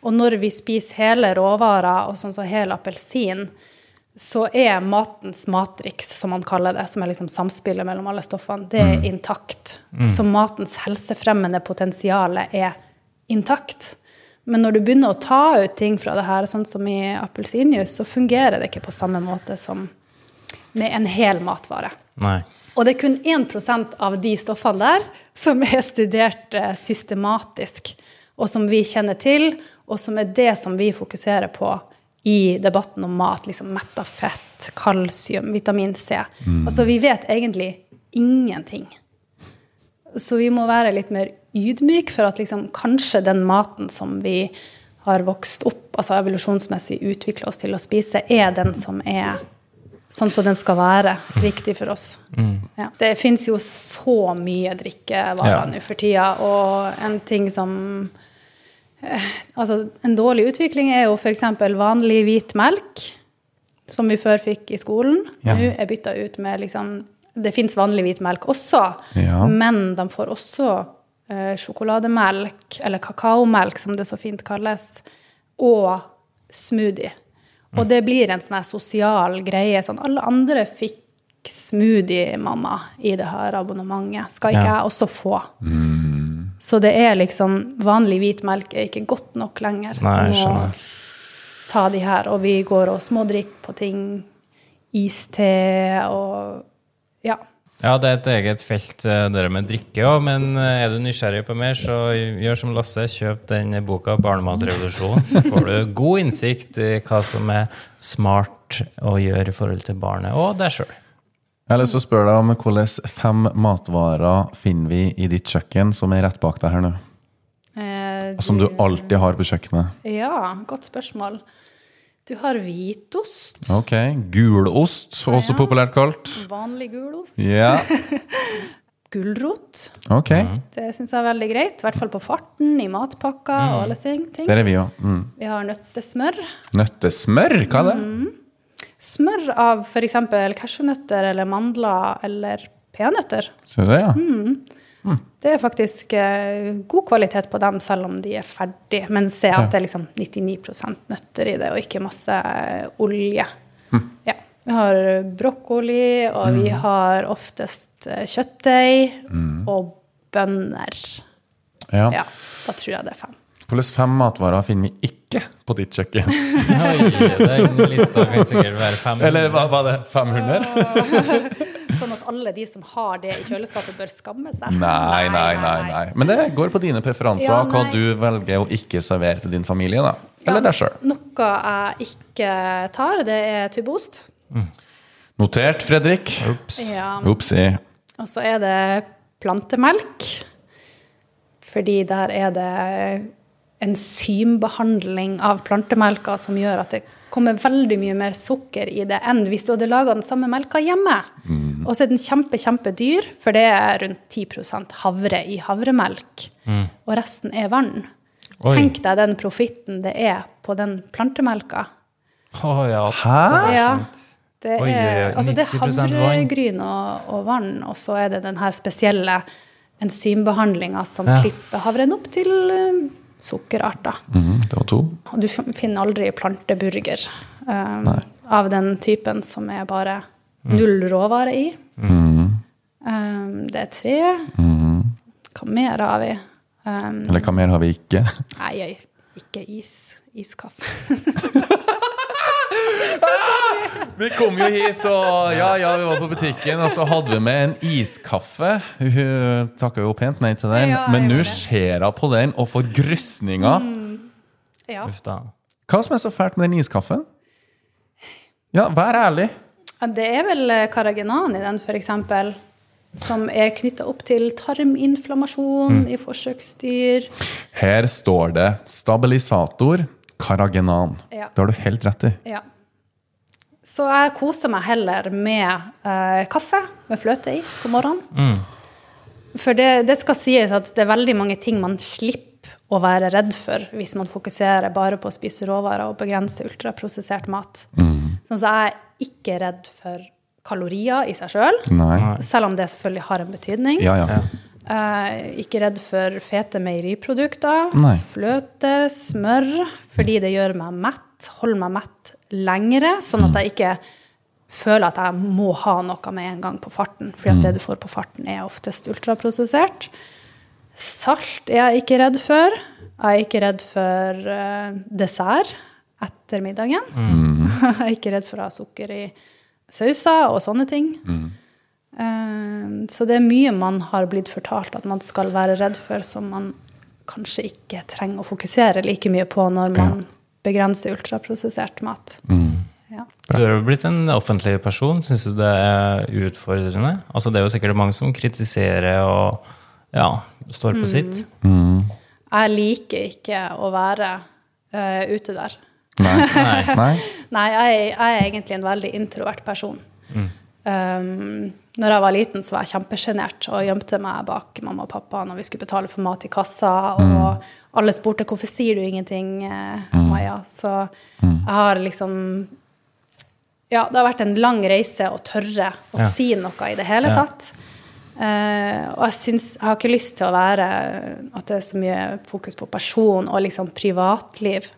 Og når vi spiser hele råvarer, og sånn som hel appelsin, så er matens matriks, som man kaller det, som er liksom samspillet mellom alle stoffene, det er intakt. Så matens helsefremmende potensial er intakt. Men når du begynner å ta ut ting fra det her, sånn som i appelsinjuice, så fungerer det ikke på samme måte som med en hel matvare. Nei. Og det er kun 1% av de stoffene der som er studert eh, systematisk, og som vi kjenner til, og som er det som vi fokuserer på i debatten om mat. Liksom metta fett, kalsium, vitamin C. Altså, vi vet egentlig ingenting. Så vi må være litt mer ydmyke for at liksom, kanskje den maten som vi har vokst opp, altså evolusjonsmessig utvikla oss til å spise, er den som er sånn som den skal være. Riktig for oss. Ja. Det fins jo så mye drikkevarer Ja. nå for tida, og en ting som Altså, en dårlig utvikling er jo f.eks. vanlig hvit melk, som vi før fikk i skolen. Ja. Nå er bytta ut med liksom Det fins vanlig hvit melk også, Ja. men de får også eh, sjokolademelk, eller kakaomelk, som det så fint kalles, og smoothie. Og det blir en sånn sosial greie. Sånn, alle andre fikk smoothie-mamma i det her abonnementet. Skal ikke Ja. jeg også få? Så det er liksom Vanlig hvit melk er ikke godt nok lenger. Nei, jeg Du må skjønner. ta de her, og vi går og smådrikker på ting. Iste og Ja. Ja, det er et eget felt, eh, det med drikke òg, men eh, er du nysgjerrig på mer, så gjør som Lasse. Kjøp den boka 'Barnematrevolusjon', så får du god innsikt i hva som er smart å gjøre i forhold til barnet og deg sjøl. Jeg har lyst til å spørre deg om hvilke fem matvarer finner vi i ditt kjøkken som er rett bak deg her nå? Eh, de, Som du alltid har på kjøkkenet? Ja, godt spørsmål. Du har hvitost. Ok. Gulost, også Ja. populært kalt. Vanlig gulost. Ja. Gulrot. Ok. Det syns jeg er veldig greit. I hvert fall på farten, i matpakker og alle ting. Der er vi òg. Mm. Vi har nøttesmør. Nøttesmør, hva er det? Smør av f.eks. cashewnøtter eller mandler eller peanøtter. Ser du det, ja? Det er faktisk eh, god kvalitet på dem, selv om de er ferdig. Men se at det er liksom 99% nøtter i det, og ikke masse olje. olje. Ja. Vi har brokkoli, og vi har oftest eh, kjøttdeig og bønner. ja. Ja, da tror jeg det er fem. Hvilke fem matvarer finner vi ikke på ditt kjøkken? Oi, den lista kan sikkert være 500. Eller hva var det? 500? Sånn at alle de som har det i kjøleskapet, bør skamme seg. Nei, nei, nei. nei. Men det går på dine preferanser, Ja, hva du velger å ikke servere til din familie. da. Eller deg sjøl. Noe jeg ikke tar, det er tubbeost. Notert, Fredrik. Ops. Ja. Opsi. Og så er det plantemelk. Fordi der er det enzymbehandling av plantemelka som gjør at det kommer veldig mye mer sukker i det enn hvis du hadde laga den samme melka hjemme. Og så er den kjempe, kjempedyr, for det er rundt 10% havre i havremelk. Og resten er vann. Oi. Tenk deg den profitten det er på den plantemelka. Å ja. Hæ? Ja, det er, oi, altså det er havregryn og, og vann, og så er det den her spesielle enzymbehandlinga som Ja. klipper havren opp til eh, sukkerarter. Mm, det var to. Og du finner aldri planteburger um, av den typen som er bare null råvare i. Eh, det er tre. Hva mer har vi? Um, Eller hva mer har vi ikke? nei, ikke is. Iskaffe. Vi kom jo hit, og ja, ja, vi var på butikken, og så hadde vi med en iskaffe. Hun takka jo pent nei til den, Ja, men nå ser hun på den og får grøsninger. Ja. Hva som er så fælt med den iskaffen? Ja, vær ærlig. Det er vel eh, karagenan i den, f.eks., som er knytta opp til tarminflammasjon i forsøksdyr. Her står det stabilisator, Karagenan. Ja. Det har du helt rett i. Ja. Så jeg koser meg heller med eh, kaffe med fløte i på morgenen. For det, det skal sies at det er veldig mange ting man slipper å være redd for hvis man fokuserer bare på å spise råvarer og begrense ultraprosessert mat. Sånn at jeg er ikke redd for kalorier i seg sjøl, selv, selv om det selvfølgelig har en betydning. Ja, ja. Eh, ikke redd for fete meieriprodukter, Nei. fløte, smør, fordi det gjør meg mett, holder meg mett lengre, sånn Mm. at jeg ikke føler at jeg må ha noe med en gang på farten, fordi Mm. at det du får på farten er oftest ultraprosessert. Salt er jeg ikke redd for. Jeg er ikke redd for eh, dessert etter middagen. Mm. jeg er ikke redd for å ha sukker i sauser og sånne ting. Mm. Eh, så det er mye man har blitt fortalt at man skal være redd for, som man kanskje ikke trenger å fokusere like mye på når man begrenser ultraprosessert mat. Ja. Du har jo blitt en offentlig person. Syns du det er utfordrende? Altså, det er jo sikkert mange som kritiserer og ja, står på sitt. Jeg liker ikke å være uh, ute der. Nei. Nei. Nei. Nei, jeg, er- jeg er egentlig en veldig introvert person. Um, når jeg var liten, så var jeg kjempesjenert og gjemte meg bak mamma og pappa når vi skulle betale for mat i kassa, og alle spurte 'hvorfor sier du ingenting, eh, Maja?' Så jeg har liksom Ja, det har vært en lang reise å tørre å Ja. si noe i det hele Ja. tatt. Eh, og jeg, syns, jeg har ikke lyst til å være at det er så mye fokus på person og liksom privatliv.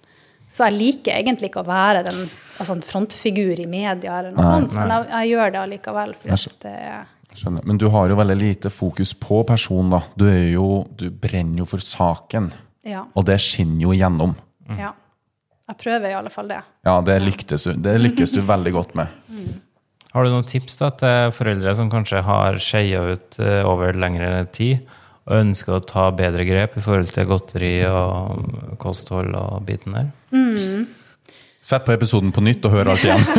Så jeg liker egentlig ikke å være den altså en frontfigur i media, eller noe sånt, men jeg, jeg gjør det allikevel. For at det er Skjønner. Men du har jo veldig lite fokus på personen, da. Du, er jo, du brenner jo for saken. Ja. Og det skinner jo igjennom. ja. Jeg prøver i alle fall det. Ja, det lykkes, du- det lykkes du veldig godt med. Har du noen tips da til foreldre som kanskje har skeia ut eh, over lengre tid, og ønsker å ta bedre grep i forhold til godteri og kosthold og biten der? Sett på episoden på nytt og hør alt igjen.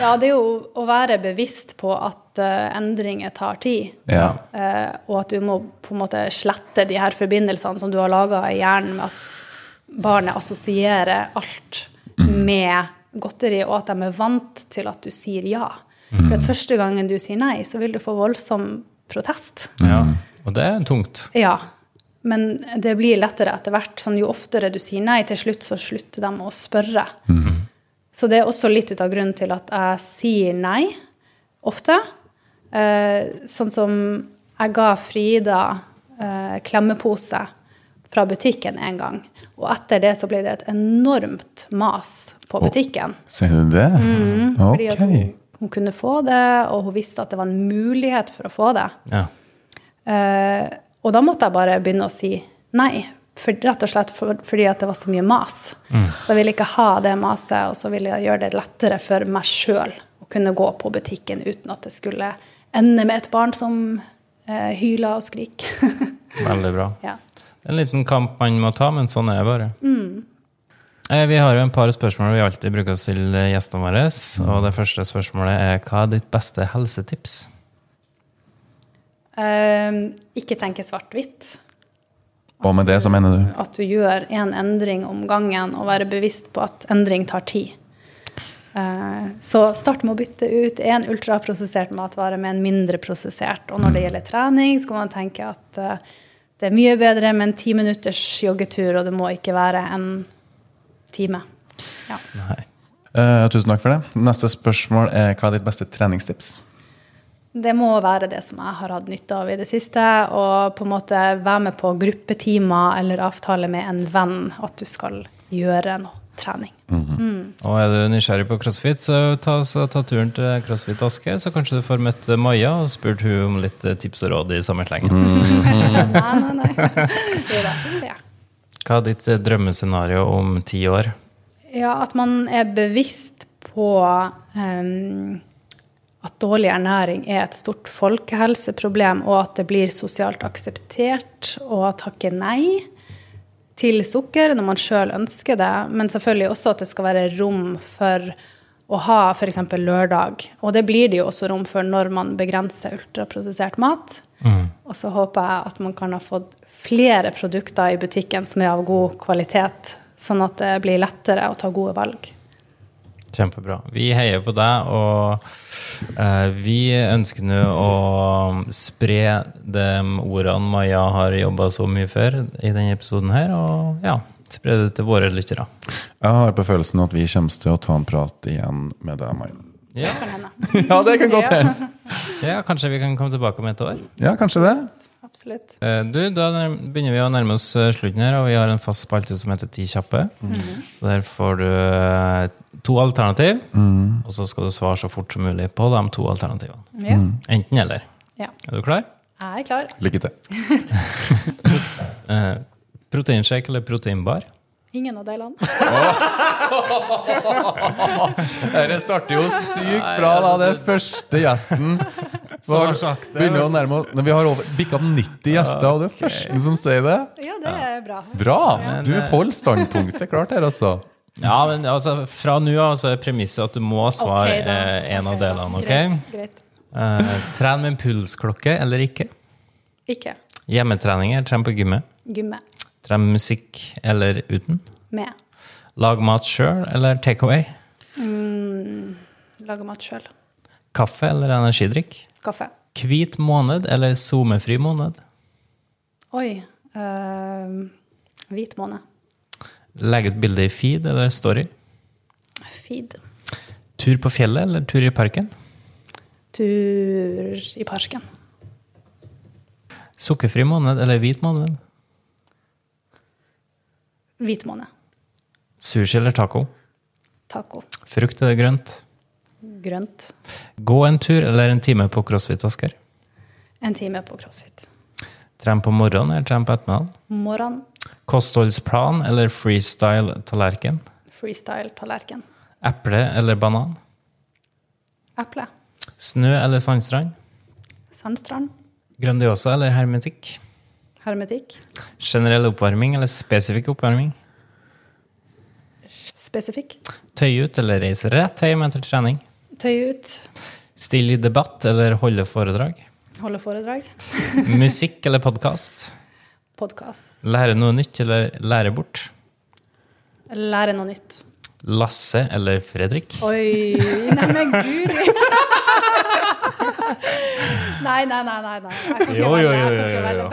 Ja, det er jo å være bevisst på at uh, endringer tar tid. Ja. Uh, og at du må på en måte slette de her forbindelsene som du har laga i hjernen med at barnet assosierer alt med godteri, og at de er vant til at du sier ja. For at første gangen du sier nei, så vil du få voldsom protest. Ja. Og det er tungt. Ja. Men det blir lettere etter hvert. Sånn, jo oftere du sier nei, til slutt så slutter de å spørre. Så det er også litt ut av grunnen til at jeg sier nei ofte. Eh, sånn som jeg ga Frida eh, klemmepose fra butikken en gang. Og etter det så ble det et enormt mas på butikken. Ser du det? Fordi at hun, hun kunne få det, og hun visste at det var en mulighet for å få det. Ja. Eh, og da måtte jeg bare begynne å si nei. For, rett og slett for, fordi at det var så mye mas. Så jeg ville ikke ha det maset, og så ville jeg gjøre det lettere for meg sjøl å kunne gå på butikken uten at det skulle ende med et barn som eh, hyler og skriker. Veldig bra. ja. En liten kamp man må ta, men sånn er det bare. Mm. Vi har jo en par spørsmål vi alltid bruker å stille gjestene våre. Og det første spørsmålet er hva er ditt beste helsetips? Eh, ikke tenke svart-hvitt. Og med det så mener du? At du gjør én en endring om gangen, og være bevisst på at endring tar tid. Eh, Så start med å bytte ut én ultraprosessert matvare med en mindre prosessert. Og når det gjelder trening, skal man tenke at eh, det er mye bedre med en ti minutters joggetur, og det må ikke være en time. Ja. Nei. Uh, tusen takk for det. Neste spørsmål er hva er ditt beste treningstips? Det må være det som jeg har hatt nytte av i det siste. Og på en måte være med på gruppetimer eller avtale med en venn at du skal gjøre noe trening. Og er du nysgjerrig på crossfit, så ta, så ta turen til CrossFit Asker, så kanskje du får møtt Maja og spurt hun om litt eh, tips og råd i samme slengen. Nei, nei, nei. Jo. Ja. Hva er ditt eh, drømmescenario om ti år? Ja, at man er bevisst på em, at dårlig ernæring er et stort folkehelseproblem, og at det blir sosialt akseptert å takke nei til sukker når man sjøl ønsker det, men selvfølgelig også at det skal være rom for å ha f.eks. lørdag. Og det blir det jo også rom for når man begrenser ultraprosessert mat. Og så håper jeg at man kan ha fått flere produkter i butikken som er av god kvalitet, sånn at det blir lettere å ta gode valg. Kjempebra. Vi heier på deg, og eh, vi ønsker nå å spre de ordene Maja har jobba så mye for i denne episoden her, og ja, spre det til våre lyttere. Jeg har på følelsen at vi kommer til å ta en prat igjen med deg, Maja. Ja, Ja, det kan godt hende. ja, kanskje vi kan komme tilbake om et år? Ja, kanskje det. Absolutt. Eh, Du, da begynner vi å nærme oss eh, slutten her, og vi har en fast spalte som heter Ti kjappe. Så der får du eh, to alternativ, og så skal du svare så fort som mulig på de to alternativene. Ja. Enten eller. ja. Er du klar? Jeg er klar. Lykke til. Eh, proteinshake eller proteinbar? Ingen av delene. Dette starter jo sykt bra, da. Det er første gjesten. Som har sagt det. Begynner å nærme oss Når vi har over bikka 90 gjester, og det er første som sier det. Ja, det er bra. Bra! Du eh, holder standpunktet klart her, altså. Ja, men altså, fra nå av så er premisset at du må svare okay, eh, en av Ok, delene. ok? Greit. greit. Eh, tren med en pulsklokke eller ikke? Ikke. Hjemmetrening eller tren på gymmet? Gymme. Tren med musikk eller uten? Med. Lag mat sjøl eller take away? Lage mat sjøl. Kaffe eller energidrikk? Kaffe. Hvit måned eller SoMe-fri måned? Oi. eh, hvit måned. Legge ut bilde i feed eller story? Feed. Tur på fjellet eller tur i parken? Tur i parken. Sukkerfri måned eller hvit måned? Hvit måned. Sushi eller taco? Taco. Frukt eller grønt? Grønt. Gå en tur eller en time på CrossFit Asker? En time på crossfit. Tren på morgenen eller tren på ettermiddagen? Morgen. Kostholdsplan eller freestyle tallerken? Freestyle-tallerken. Eple eller banan? Eple. Snø eller sandstrand? Sandstrand. Grandiosa eller hermetikk? Hermetikk. Generell oppvarming eller spesifikk oppvarming? Spesifikk. Tøy ut eller reise rett hjem etter trening? Tøy ut. Stille i debatt eller holde foredrag? Holde foredrag. Musikk eller podkast? Podkast. Lære noe nytt eller lære bort? Lære noe nytt. Lasse eller Fredrik? Oi! Neimen, guri! Nei, nei, nei. nei, nei. Jeg kan ikke Jo, jo, jo, jo, jo,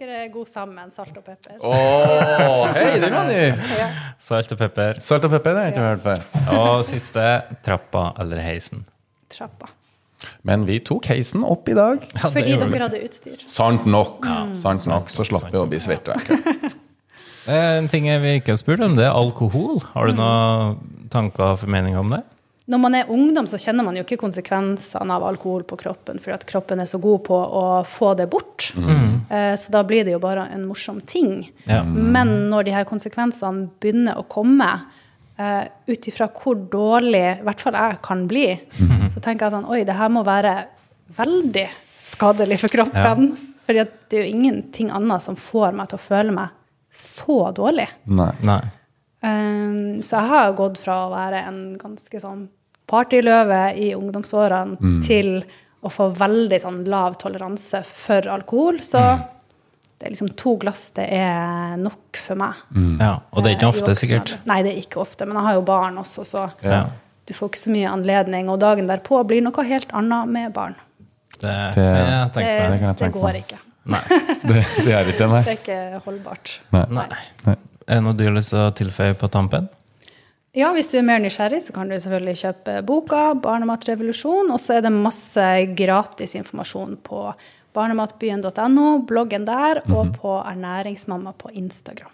dere er gode sammen, salt og pepper. Åh, hei, det var du! Ja. Salt og pepper. Salt og pepper, det har jeg ikke hørt før. Og siste trappa eller heisen. Trappa. Men vi tok heisen opp i dag. Ja, Fordi dere hadde utstyr. Sant nok. Sant nok, så slapp vi å bli svette. En ting vi ikke har spurt om, det er alkohol. Har du noen tanker og formeninger om det? Når man er ungdom, så kjenner man jo ikke konsekvensene av alkohol på kroppen, fordi at kroppen er så god på å få det bort. Mm. Så da blir det jo bare en morsom ting. Ja. Men når de her konsekvensene begynner å komme, uh, ut ifra hvor dårlig i hvert fall jeg kan bli, så tenker jeg sånn Oi, det her må være veldig skadelig for kroppen. Fordi at det er jo ingenting annet som får meg til å føle meg så dårlig. Nei. Nei. Um, så jeg har gått fra å være en ganske sånn partyløve i ungdomsårene til å få veldig sånn lav toleranse for alkohol. Så det er liksom to glass det er nok for meg. Ja, og det er ikke Eh, ofte, sikkert. Nei, det er ikke ofte. Men jeg har jo barn også, så Ja. du får ikke så mye anledning. Og dagen derpå blir noe helt annet med barn. Det Det- jeg Det, det, meg. kan jeg det går ikke. Nei. Det, det er ikke nei. Det er ikke holdbart. Nei. Er det noe du har lyst til å tilføye på tampen? Ja, hvis du er mer nysgjerrig, så kan du selvfølgelig kjøpe boka 'Barnematrevolusjon'. Og så er det masse gratis informasjon på barnematbyen.no, bloggen der, og på Ernæringsmamma på Instagram.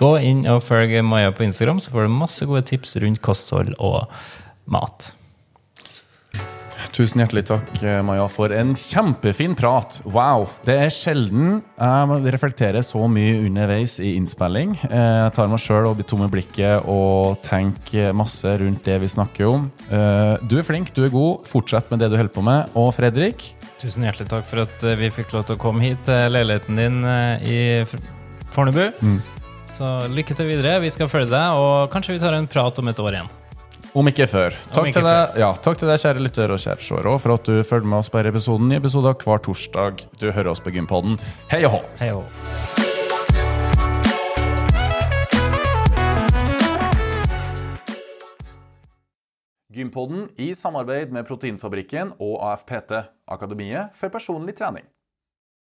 Gå inn og følg Maja på Instagram, så får du masse gode tips rundt kosthold og mat. Tusen hjertelig takk, Maja, for en kjempefin prat. Wow! Det er sjelden jeg reflekterer så mye underveis i innspilling. Eh, Jeg tar meg sjøl og blir tom i blikket og tenker masse rundt det vi snakker om. Eh, Du er flink, du er god. Fortsett med det du holder på med. Og Fredrik, Tusen hjertelig takk for at eh, vi fikk lov til å komme hit til leiligheten din eh, i Fornebu. Fornebu. Så lykke til videre. Vi skal følge deg, og kanskje vi tar en prat om et år igjen. Om ikke før. Takk, ikke til deg, ja, takk til deg, kjære lytter og kjære seere, for at du følger med oss på denne episoden. Nye episoder hver torsdag. Du hører oss på Gympodden. Hei og hå! Hei og hå. Gympodden i samarbeid med Proteinfabrikken og AFPT, Akademiet for personlig trening.